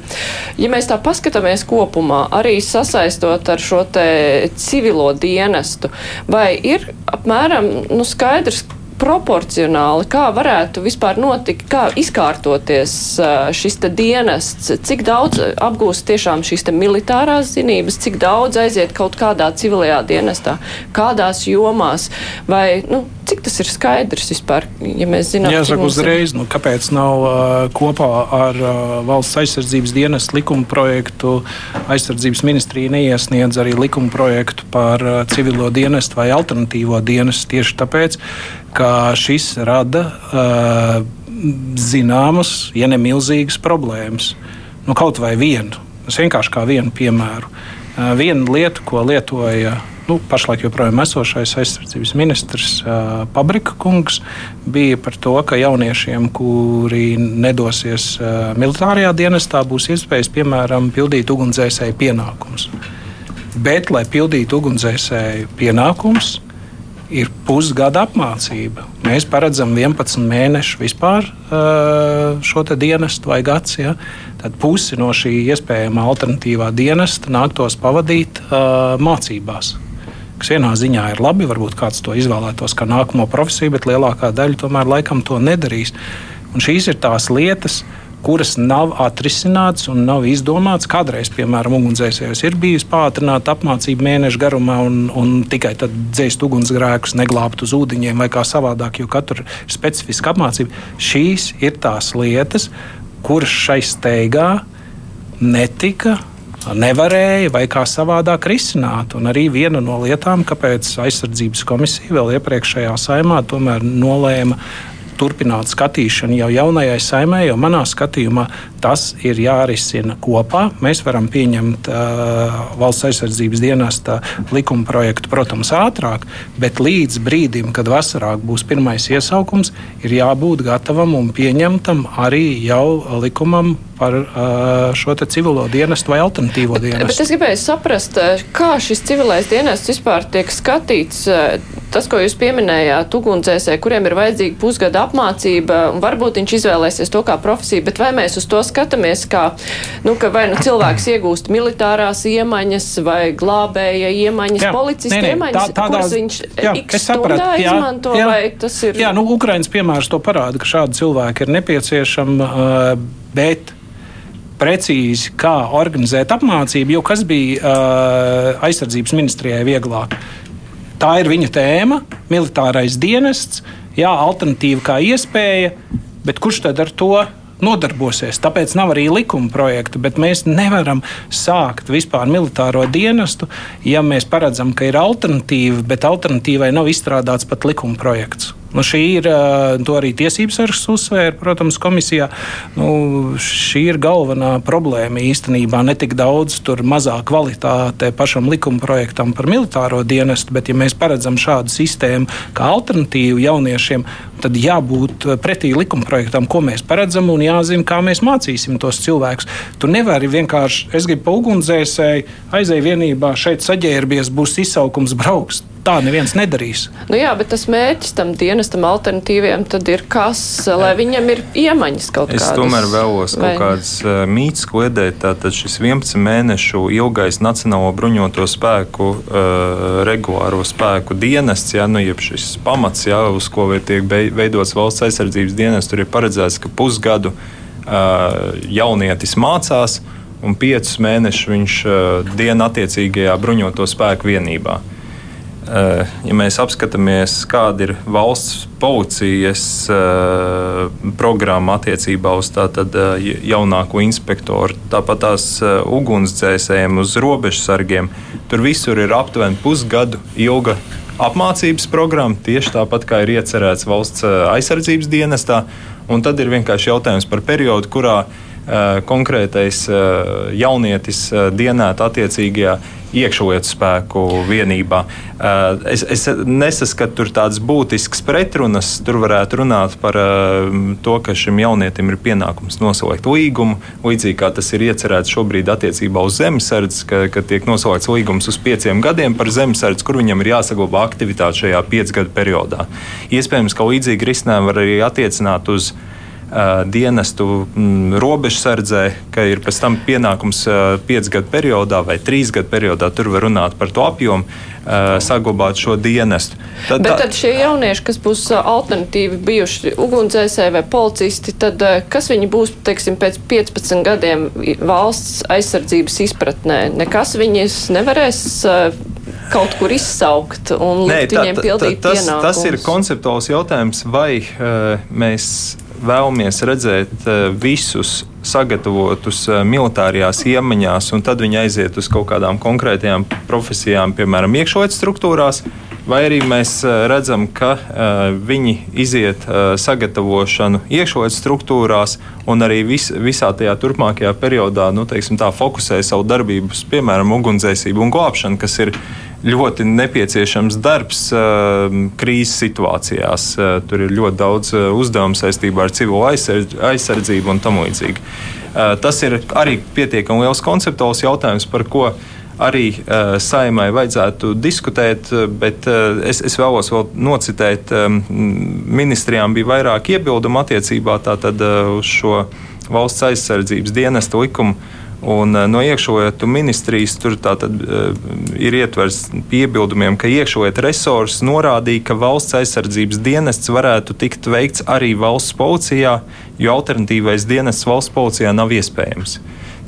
Ja mēs tā paskatāmies kopumā, arī sasaistot ar šo civilo dienestu, vai ir apmēram nu, skaidrs, proporcionāli, kā varētu vispār notikt, kā izkārtoties šis dienests, cik daudz apgūst tiešām šīs militārās zinības, cik daudz aiziet kaut kādā civilajā dienestā, kādās jomās, vai nu, cik tas ir skaidrs vispār, ja mēs zinām. Jāsaka uzreiz, nu, kāpēc nav uh, kopā ar uh, valsts aizsardzības dienestu likuma projektu aizsardzības ministrija neiesniedz arī likuma projektu par uh, civilo dienestu vai alternatīvo dienestu tieši tāpēc, ka šis rada uh, zināmas, ja ne milzīgas problēmas. Nu, kaut vai vienu, es vienkārši kā vienu piemēru. Uh, viena lieta, ko lietoja nu, pašlaik joprojām esošais aizsardzības ministrs uh, Pabrika kungs, bija par to, ka jauniešiem, kuri nedosies uh, militārajā dienestā, būs iespējas, piemēram, pildīt ugunsdzēsēju pienākumus. Bet, lai pildītu ugunsdzēsēju pienākumus, ir pusgada apmācība. Mēs paredzam 11 mēnešus vispār šo dienestu vai gads. Ja? Tad pusi no šī iespējamā alternatīvā dienesta nāktos pavadīt mācībās. Kas vienā ziņā ir labi, varbūt kāds to izvēlētos kā nākamo profesiju, bet lielākā daļa tomēr laikam to nedarīs. Un šīs ir tās lietas, kas kuras nav atrisinātas un nav izdomātas. Kādreiz, piemēram, ugunsdzēsējos ir bijusi pātrināta apmācība mēneša garumā un, un tikai tad dzēst ugunsgrēkus, neglābt uz ūdeņiem vai kā savādāk, jo katru ir specifiska apmācība. Šīs ir tās lietas, kuras šai steigā netika nevarēja vai kā savādāk risināt. Un arī viena no lietām, kāpēc aizsardzības komisija vēl iepriekšējā saimā tomēr nolēma turpināt skatīšanu jau jaunajai saimē, jo manā skatījumā tas ir jārisina kopā. Mēs varam pieņemt uh, valsts aizsardzības dienesta likuma projektu, protams, ātrāk, bet līdz brīdim, kad vasarā būs pirmais iesaukums, ir jābūt gatavam un pieņemtam arī jau likumam par uh, šo civilo dienestu vai alternatīvo dienestu. Bet es gribēju saprast, kā šis civilais dienests vispār tiek skatīts. Tas, ko jūs pieminējāt, ugunsdzēsē, kuriem ir vajadzīga pusgada apmācība, un varbūt viņš izvēlēsies to kā profesiju, bet vai mēs uz to skatāmies, kā, nu, ka vai nu cilvēks iegūst militārās iemaņas vai glābēja iemaņas, jā, policista nē, nē, iemaņas, tā, tādās, kuras viņš jā, x stundā jā, izmanto, jā, vai tas ir? Jā, nu, Ukrainas piemērs to parāda, ka šādi cilvēki ir nepieciešami, uh, bet precīzi, kā organizēt apmācību, jo kas bija uh, aizsardzības ministrijai vieglāk. Tā ir viņa tēma, militārais dienests, jā, alternatīva kā iespēja, bet kurš tad ar to nodarbosies. Tāpēc nav arī likuma projekta, bet mēs nevaram sākt vispār militāro dienestu, ja mēs paredzam, ka ir alternatīva, bet alternatīvai nav izstrādāts pat likuma projekts. Nu, šī ir to arī tiesības sargs uzsvēra, protams, komisijā. Nu, šī ir galvenā problēma īstenībā. Ne tik daudz tur mazā kvalitāte pašam likuma projektam par militāro dienestu, bet ja mēs paredzam šādu sistēmu kā alternatīvu jauniešiem, tad jābūt pretī likuma projektam, ko mēs paredzam, un jāzina, kā mēs mācīsim tos cilvēkus. Tu nevari vienkārši, es gribu pa ugunsdzēsēju, aizēju vienībā, šeit saģērbies, būs izsaukums brauks tā neviens nedarīs. Nu jā, bet tas mērķis tam dienestam alternatīviem tad ir kas, lai viņam ir iemaņas kaut kādas. Es tomēr vēlos vai... kaut kādas uh, mītas kliedēt. Tātad šis 11 mēnešu ilgais Nacionālo bruņoto spēku, uh, regulāro spēku dienests, jā, nu, jeb šis pamats, jā, uz ko tiek veidots valsts aizsardzības dienests, tur ir paredzēts, ka pusgadu jaunietis mācās un piecus mēnešus viņš dienu attiecīgajā bruņoto spēku vienībā. ja mēs apskatāmies, kāda ir valsts policijas programma attiecībā uz tātad jaunāko inspektoru, tāpat tās ugunsdzēsējiem, uz robežsargiem, tur visur ir aptuveni pusgadu ilga apmācības programma, tieši tāpat kā ir iecerēts valsts aizsardzības dienestā. Un tad ir vienkārši jautājums par periodu, kurā konkrētais jaunietis dienētu attiecīgajā iekšlietu spēku vienībā. Eh, es, es nesaskatu tur tādas būtiskas pretrunas. Tur varētu runāt par eh, to, ka šim jaunietim ir pienākums noslēgt līgumu, līdzīgi kā tas ir iecerēts šobrīd attiecībā uz zemesardzi, ka, ka tiek noslēgts līgums uz pieciem gadiem par zemesardzi, kur viņam ir jāsaglabā aktivitāte šajā piecgadu periodā. Iespējams, ka līdzīgi risinājumu var arī attiecināt uz dienestu m, robežsardzē, ka ir pēc tam pienākums piecu gadu periodā vai trīs gadu periodā, tur var runāt par to apjomu, saglabāt šo dienestu. Tad, Bet tad šie jaunieši, kas būs alternatīvi bijuši ugunsdzēsēji vai policisti, tad kas viņi būs, teiksim, pēc 15 gadiem valsts aizsardzības izpratnē? Nekas viņus nevarēs kaut kur izsaukt un Nē, tā, viņiem pildīt tā, tas, pienākumus. Tas ir konceptuāls jautājums, vai uh, mēs vēlamies redzēt eh, visus sagatavotus eh, militārajās iemaņās, un tad viņi aiziet uz kaut kādām konkrētajām profesijām, piemēram, iekšlietu struktūrās, vai arī mēs eh, redzam, ka viņi iziet sagatavošanu iekšlietu struktūrās, un arī vis, visā tajā turpmākajā periodā nu, teiksim, tā, fokusē savu darbību, piemēram, ugunsdzēsību un glābšanu, kas ir ļoti nepieciešams darbs krīzes situācijās. Tur ir ļoti daudz uzdevumu saistībā ar civilo aizsardzību un tam līdzīgi. Tas ir arī pietiekami liels konceptuāls jautājums, par ko arī saimai vajadzētu diskutēt, bet es, es vēlos vēl nocitēt, ministrijām bija vairāk iebildumu attiecībā tātad, uz šo valsts aizsardzības dienesta likumu Un, eh, no iekšlietu ministrijas tur tātad, uh, ir ietverts piebildumiem, ka iekšlietu resursi norādīja, ka valsts aizsardzības dienests varētu tikt veikts arī valsts policijā, jo alternatīvais dienests valsts policijā nav iespējams.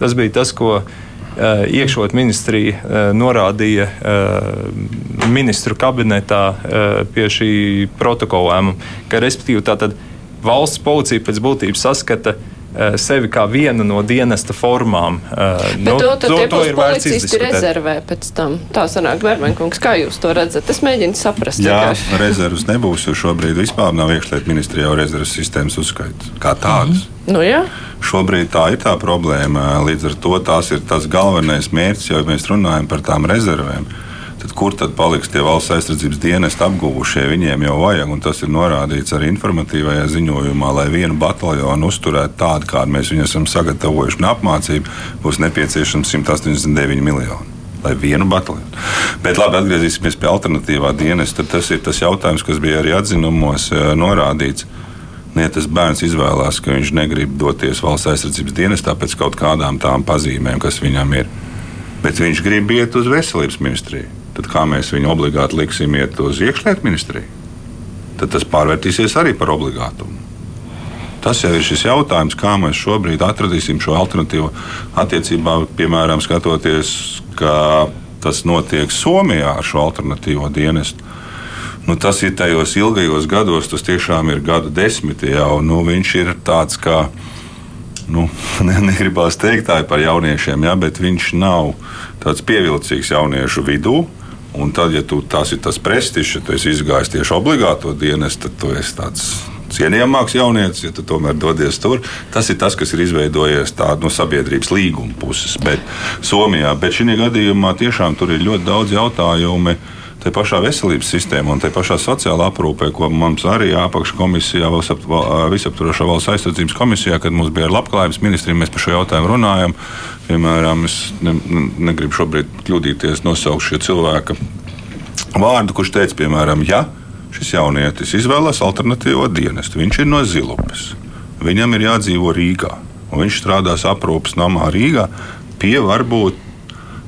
Tas bija tas, ko uh, iekšlietu ministrija norādīja ministru kabinetā pie šī protokola lēmuma, ka respektīvi tātad valsts policija pēc būtības saskata Eh, sevi kā vienu no dienesta formām. Eh, Bet nu, to, to, to ir policisti rezervē pēc tam. Tā sanāk, Vermenkungs, kā jūs to redzat? Es mēģinu saprast. Jā, rezervas nebūs, jo šobrīd vispār nav iekšliet ministrijā jau rezervas sistēmas uzskaits kā tādas. Mm. Nu, jā. Šobrīd tā ir tā problēma. Līdz ar to tas ir tas galvenais mērķis, jo mēs runājam par tām rezervēm tad kur tad paliks tie valsts aizsardzības dienesti apguvušie? Viņiem jau vajag, un tas ir norādīts arī informatīvajā ziņojumā, lai vienu bataljonu uzturētu tādu, kādu mēs viņu esam sagatavojuši un apmācību, būs nepieciešams 189 miljoni lai vienu bataljonu. Bet labi, atgriezīsimies pie alternatīvā dienesta. Tas ir tas jautājums, kas bija arī atzinumos eh, norādīts. Ja tas bērns izvēlās, ka viņš negrib doties valsts aizsardzības dienestā pēc kaut kādām tām pazīmēm, kas viņam ir, bet viņš grib iet uz veselības ministriju tad kā mēs viņu obligāti liksim iet uz iekšlietu ministriju? Tad tas pārvērtīsies arī par obligātumu. Tas jau ir šis jautājums, kā mēs šobrīd atradīsim šo alternatīvu attiecībā, piemēram, skatoties, ka tas notiek Somijā ar šo alternatīvo dienestu. Nu, tas ir tajos ilgajos gados, tas tiešām ir gadu desmiti jau. Nu, viņš ir tāds kā, nu, ne, negribās teikt tā par jauniešiem, ja, bet viņš nav tāds pievilcīgs jauniešu vidū. Un tad, ja tu, tas ir tas prestižs, ja tu esi izgājis tieši obligāto dienestu, tad tu esi tāds cienījamāks jaunietis, ja tu tomēr dodies tur. Tas ir tas, kas ir izveidojies no sabiedrības līguma puses. Bet Somijā, bet šī gadījumā tiešām tur ir ļoti daudz jautājumu te pašā veselības sistēmā un te pašā sociālā aprūpē, ko mums arī apakškomisijā, visaptvarošā valsts aizsardzības komisijā, kad mums bija ar labklājības ministriju, mēs par šo jautājumu runājam. Piemēram, es ne, negribu šobrīd kļūdīties, nosaukt šī cilvēka vārdu, kurš teica, piemēram, ja šis jaunietis izvēlas alternatīvo dienestu, viņš ir no Zilupes, viņam ir jādzīvo Rīgā, un viņš strādās aprūpes namā Rīgā pie varbūt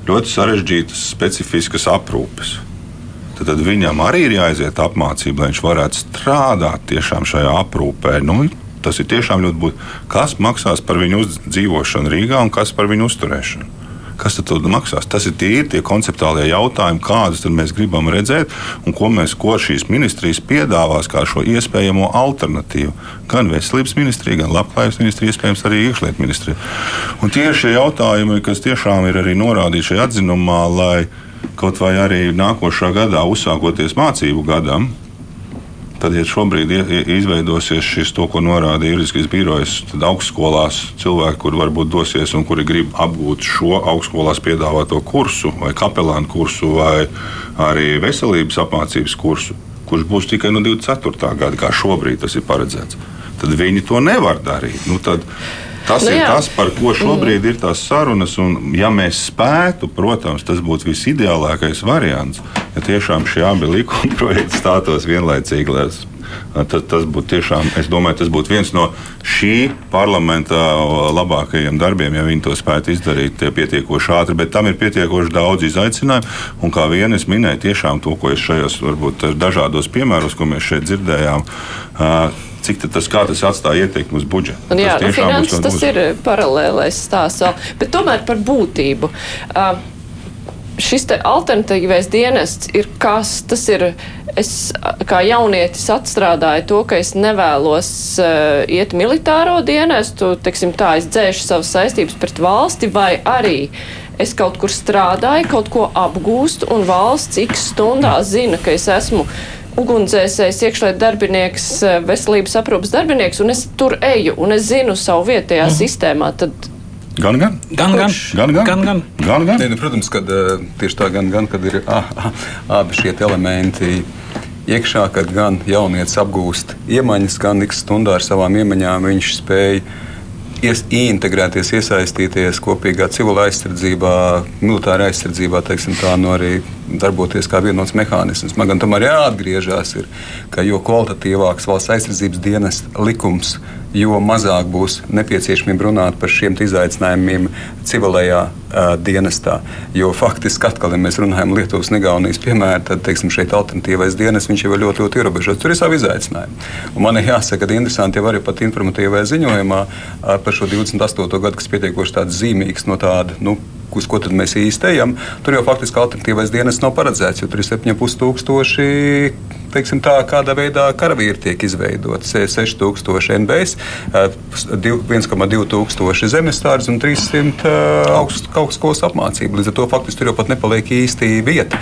ļoti sarežģītas, specifiskas aprūpes tad, tad viņam arī ir jāiziet apmācība, lai viņš varētu strādāt tiešām šajā aprūpē. Nu, tas ir tiešām ļoti būtiski. Kas maksās par viņu dzīvošanu Rīgā un kas par viņu uzturēšanu? Kas tad maksās? Tas ir tie, tie konceptuālie jautājumi, kādus mēs gribam redzēt un ko mēs, ko šīs ministrijas piedāvās kā šo iespējamo alternatīvu. Gan veselības ministrija, gan labklājības ministrija, iespējams arī iekšlietu ministrija. Un tie ir šie jautājumi, kas tiešām ir arī norādīti šajā atzinumā, lai kaut vai arī nākošā gadā, uzsākoties mācību gadam, Tad, ja šobrīd izveidosies šis, to, ko norāda juridiskais birojs, tad augstskolās cilvēki, kuri varbūt dosies un kuri grib apgūt šo augstskolās piedāvāto kursu, vai kapelānu kursu, vai arī veselības apmācības kursu, kurš būs tikai no 24. gada, kā šobrīd tas ir paredzēts, tad viņi to nevar darīt. Nu, tad, Tas nu, ir jā. tas, par ko šobrīd mm. ir tās sarunas. Un, ja mēs spētu, protams, tas būtu visideālākais variants, ja tiešām šie abi likuma projekti stātos vienlaicīgi. Tad tas būtu tiešām, es domāju, tas būtu viens no šī parlamenta labākajiem darbiem, ja viņi to spētu izdarīt pietiekoši ātri. Bet tam ir pietiekoši daudz izaicinājumu. Un kā vien es minēju, tiešām to, ko es šajos varbūt dažādos piemēros, ko mēs šeit dzirdējām cik tas, tas atstāja ietekmi uz budžetu. Un, jā, tas, nu, finanses, tas ir paralēlais stāsts vēl, bet tomēr par būtību. Uh, šis alternatīvais dienests ir kas? Tas ir, es kā jaunietis atstrādāju to, ka es nevēlos uh, iet militāro dienestu, teiksim tā, es dzēšu savas saistības pret valsti vai arī es kaut kur strādāju, kaut ko apgūstu un valsts x stundās zina, ka es esmu ugunsdzēsējs, iekšlietu darbinieks, eh, veselības aprūpas darbinieks, un es tur eju, un es zinu savu vietējā mm. sistēmā, tad Gan, gan. Gan, gan. gan, gan. gan, gan. gan, gan. Ne, nu, protams, ka uh, tieši tā, gan, gan, kad ir ah, ah, abi šie elementi iekšā, kad gan jaunietis apgūst iemaņas, gan x stundā ar savām iemaņām viņš spēj ies, ieintegrēties, iesaistīties kopīgā civila aizsardzībā, militārā aizsardzībā, teiksim, tā, nu arī darboties kā vienots mehānisms. Man gan tomēr jāatgriežas, ir, ka jo kvalitatīvāks valsts aizsardzības dienas likums, jo mazāk būs nepieciešamība runāt par šiem izaicinājumiem civilajā uh, dienestā. Jo faktiski, atkal, ja mēs runājam Lietuvas un Igaunijas piemēru, tad teiksim, šeit alternatīvais dienas jau ir ļoti, ļoti ierobežots. Tur ir savi izaicinājumi. Un man ir jāsaka, ka interesanti jau arī pat informatīvajā ziņojumā uh, par šo 28. gadu, kas pietiekoši tāds zīmīgs no tāda. Nu, uz ko mēs īsti ejam, tur jau faktiski alternatīvais dienas nav paredzēts, jo tur ir 7,5 tūkstoši. Teiksim, tā, kādā veidā karavīri tiek izveidoti. 6000 NBS, 1,2 tūkstoši zemestārdz un 300 augst, augstskolas apmācību. Līdz ar to faktiski tur jau pat nepaliek īsti vieta.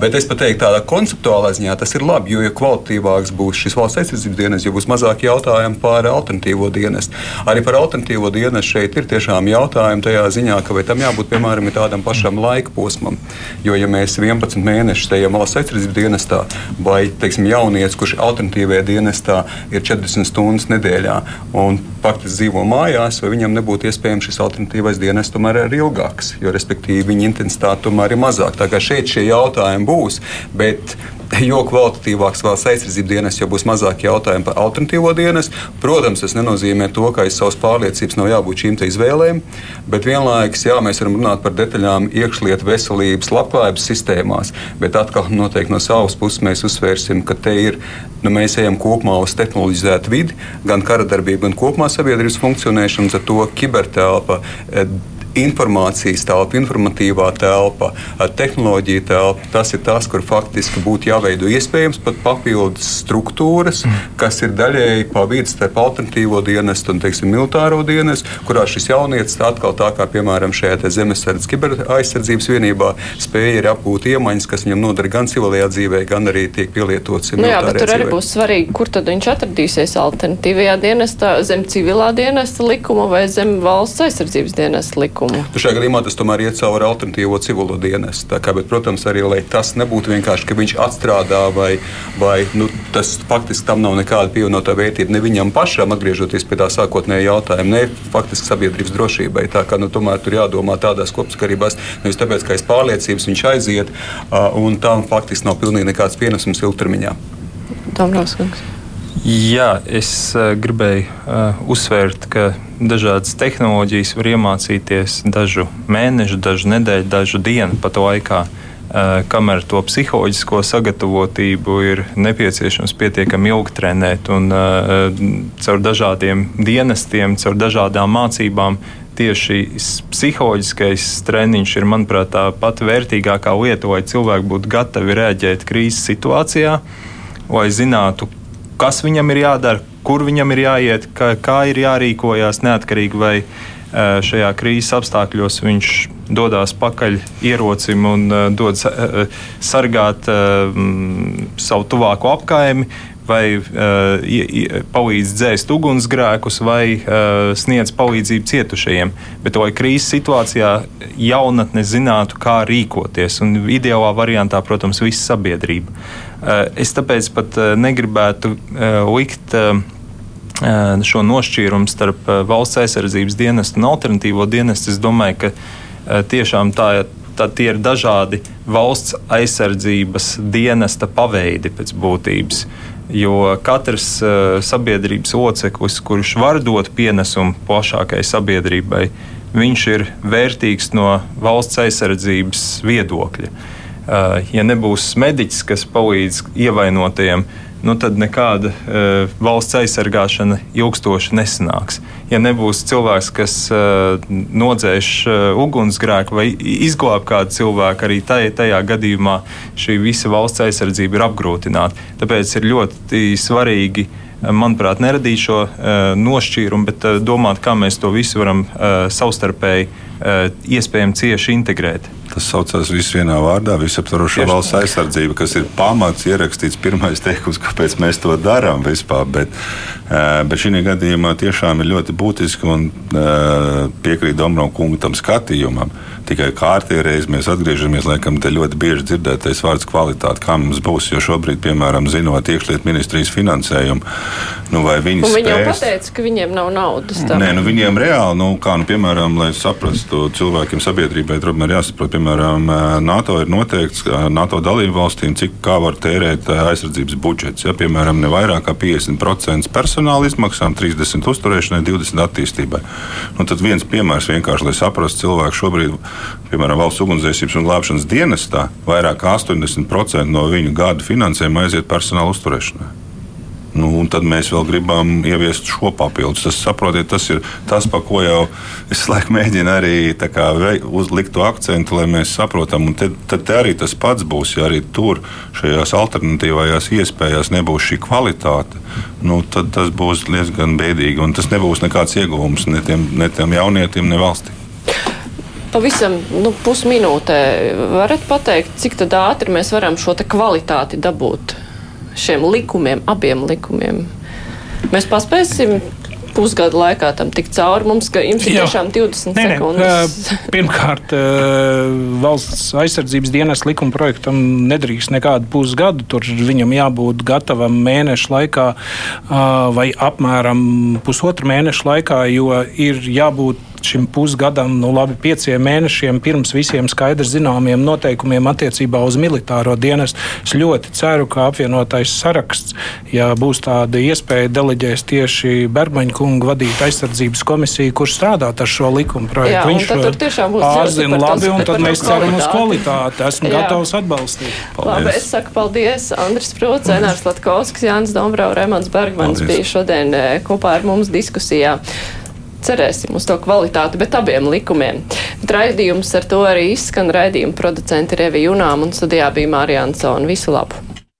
Bet es pat teiktu, tādā konceptuālā ziņā tas ir labi, jo, ja kvalitīvāks būs šis valsts aizsardzības dienas, jo būs mazāk jautājumu par alternatīvo dienestu. Arī par alternatīvo dienestu šeit ir tiešām jautājumi tajā ziņā, ka vai tam jābūt piemēram, tādam pašam laika posmam. Jo, ja mēs 11 mēnešus ejam valsts aizsardzības dienestā, vai teiksim, jaunietis, kurš ir alternatīvajā dienestā, ir 40 stundas nedēļā un faktiski dzīvo mājās, vai viņam nebūtu iespējams šis alternatīvais dienests tomēr ir ilgāks, jo respektīvi viņa intensitāte tomēr ir mazāka. Tā kā šeit šie jautājumi būs, bet jo kvalitatīvāks valsts aizsardzības dienas, jo būs mazāk jautājumu par alternatīvo dienas. Protams, tas nenozīmē to, ka aiz savas pārliecības nav jābūt šīm izvēlēm, bet vienlaikus jā, mēs varam runāt par detaļām iekšlietu, veselības, labklājības sistēmās. Bet atkal noteikti no savas puses mēs uzsvērsim, ka te ir. Nu, mēs ejam kopumā uz tehnoloģizētu vidi, gan kara darbību, gan kopumā sabiedrības funkcionēšanu, ar to kibertelpa eh, informācijas telpa, informatīvā telpa, tehnoloģija telpa. Tas ir tas, kur faktiski būtu jāveido iespējams pat papildus struktūras, mm. kas ir daļēji pa vidu starp alternatīvo dienestu un teiksim, militāro dienestu, kurā šis jaunietis atkal tā kā piemēram šajā zemesardzes kiberaizsardzības vienībā spēja apgūt iemaņas, kas viņam noder gan civilajā dzīvē, gan arī tiek pielietotas. Nu jā, bet tur arī būs svarīgi, kur tad viņš atradīsies alternatīvajā dienestā, zem civilā dienesta likuma vai zem valsts aizsardzības dienesta likuma likumu. Nu, šajā gadījumā tas tomēr iet cauri alternatīvo civilo dienestu. Kā, bet, protams, arī lai tas nebūtu vienkārši, ka viņš atstrādā vai, vai nu, tas faktiski tam nav nekāda pievienotā vērtība ne viņam pašam, atgriežoties pie tā sākotnējā jautājuma, ne faktiski sabiedrības drošībai. Tā kā nu, tomēr tur jādomā tādās kopsakarībās, nevis tāpēc, ka aiz pārliecības viņš aiziet, un tam faktiski nav pilnīgi nekāds pienesums ilgtermiņā. Dombrovskis. Jā, es uh, gribēju uh, uzsvērt, ka dažādas tehnoloģijas var iemācīties dažu mēnešu, dažu nedēļu, dažu dienu pat laikā. kamēr to psiholoģisko sagatavotību ir nepieciešams pietiekami ilgi trenēt. Un, caur dažādiem dienestiem, caur dažādām mācībām tieši psiholoģiskais treniņš ir, manuprāt, tā pati vērtīgākā lieta, lai cilvēki būtu gatavi reaģēt krīzes situācijā, lai zinātu, kas viņam ir jādara, kur viņam ir jāiet, kā, kā ir jārīkojas, neatkarīgi vai šajā krīzes apstākļos viņš dodas pakaļ ierocim un dod sargāt savu tuvāko apkaimi, vai uh, palīdz dzēst ugunsgrēkus, vai uh, sniedz palīdzību cietušajiem. Bet, lai krīzes situācijā jaunatne zinātu, kā rīkoties, un ideālā variantā, protams, visa sabiedrība. Uh, es tāpēc pat uh, negribētu uh, likt. Uh, Šo nošķīrumu starp valsts aizsardzības dienestu un alternatīvo dienestu. Es domāju, ka tiešām tā, tā tie ir dažādi valsts aizsardzības dienesta paveidi pēc būtības. Jo katrs uh, sabiedrības loceklis, kurš var dot pienesumu plašākai sabiedrībai, viņš ir vērtīgs no valsts aizsardzības viedokļa. Uh, ja nebūs mediķis, kas palīdz ievainotajiem, nu tad nekāda uh, valsts aizsargāšana ilgstoši nesanāks. Ja nebūs cilvēks, kas uh, nodzēš uh, ugunsgrēku vai izglāb kādu cilvēku, arī tajā, tajā gadījumā šī visa valsts aizsardzība ir apgrūtināta. Tāpēc ir ļoti svarīgi manuprāt, neradīt šo uh, nošķīrumu, bet uh, domāt, kā mēs to visu varam uh, savstarpēji uh, iespējami cieši integrēt. Tas saucās viss vienā vārdā, visaptvarošā valsts aizsardzība, kas ir pamats, ierakstīts pirmais teikums, kāpēc mēs to darām vispār. Bet, bet šī gadījumā tiešām ir ļoti būtiski un piekrīt Dombrovskis kungu tam skatījumam. Tikai kārtīgi reizē mēs atgriežamies, laikam, te ļoti bieži dzirdētais vārds kvalitāte, kā mums būs. Jo šobrīd, piemēram, zinot iekšlietu ministrijas finansējumu, nu, viņi spēs. Jau pateica, ka viņiem nav naudas. Tam. Nē, nu, viņiem reāli, nu, kā, nu, piemēram, lai saprastu cilvēkiem, sabiedrībai, tomēr jāsaprot, piemēram, NATO ir noteikts NATO dalību valstīm, cik kā var tērēt aizsardzības budžets. Ja, piemēram, ne vairāk kā 50% personāla izmaksām, 30% uzturēšanai, 20% attīstībai. Nu, tad viens piemērs vienkārši, lai saprastu cilvēku šobrīd piemēram, valsts ugunsdzēsības un glābšanas dienestā, vairāk kā 80% no viņu gada finansējuma aiziet personāla uzturēšanai. Nu, tad mēs vēl gribam ieviest šo papildus. Tas, saprotiet, tas ir tas, pa ko jau es laikam mēģinu arī kā, uzlikt to akcentu, lai mēs saprotam. Un tad, tad arī tas pats būs, ja arī tur šajās alternatīvajās iespējās nebūs šī kvalitāte. Nu, tad tas būs diezgan bēdīgi un tas nebūs nekāds ieguvums ne tiem, ne tiem jaunietiem, ne valstī. Pavisam nu, pusminūtē varat pateikt, cik ātri mēs varam šo kvalitāti dabūt šiem likumiem, abiem likumiem. Mēs paspēsim pusgada laikā tam tikt cauri. Mums jums ir tiešām 20 nē, sekundes. Nē, pirmkārt, valsts aizsardzības dienas likuma projektam nedrīkst nekādu pusgadu. Tur viņam jābūt gatavam mēnešu laikā vai apmēram pusotru mēnešu laikā, jo ir jābūt šim pusgadam, nu labi, pieciem mēnešiem pirms visiem skaidrs zināmiem noteikumiem attiecībā uz militāro dienestu. Es ļoti ceru, ka apvienotais saraksts, ja būs tāda iespēja, deleģēs tieši Bergmaņa kungu vadīt aizsardzības komisiju, kurš strādāt ar šo likumu projektu. Jā, Viņš to tiešām būs pārzina labi, un tad mēs ceram uz kvalitāti. Esmu Jā. gatavs atbalstīt. Paldies. Labi, es saku paldies. Andris Prūts, Enārs Latkovskis, Jānis Dombrau, Remans Bergmans paldies. bija šodien eh, kopā ar mums diskusijā cerēsim uz to kvalitāti, bet abiem likumiem. Bet raidījums ar to arī izskan. Raidījuma producenti Revi Junām un studijā bija Mārija Ansona. Visu labu!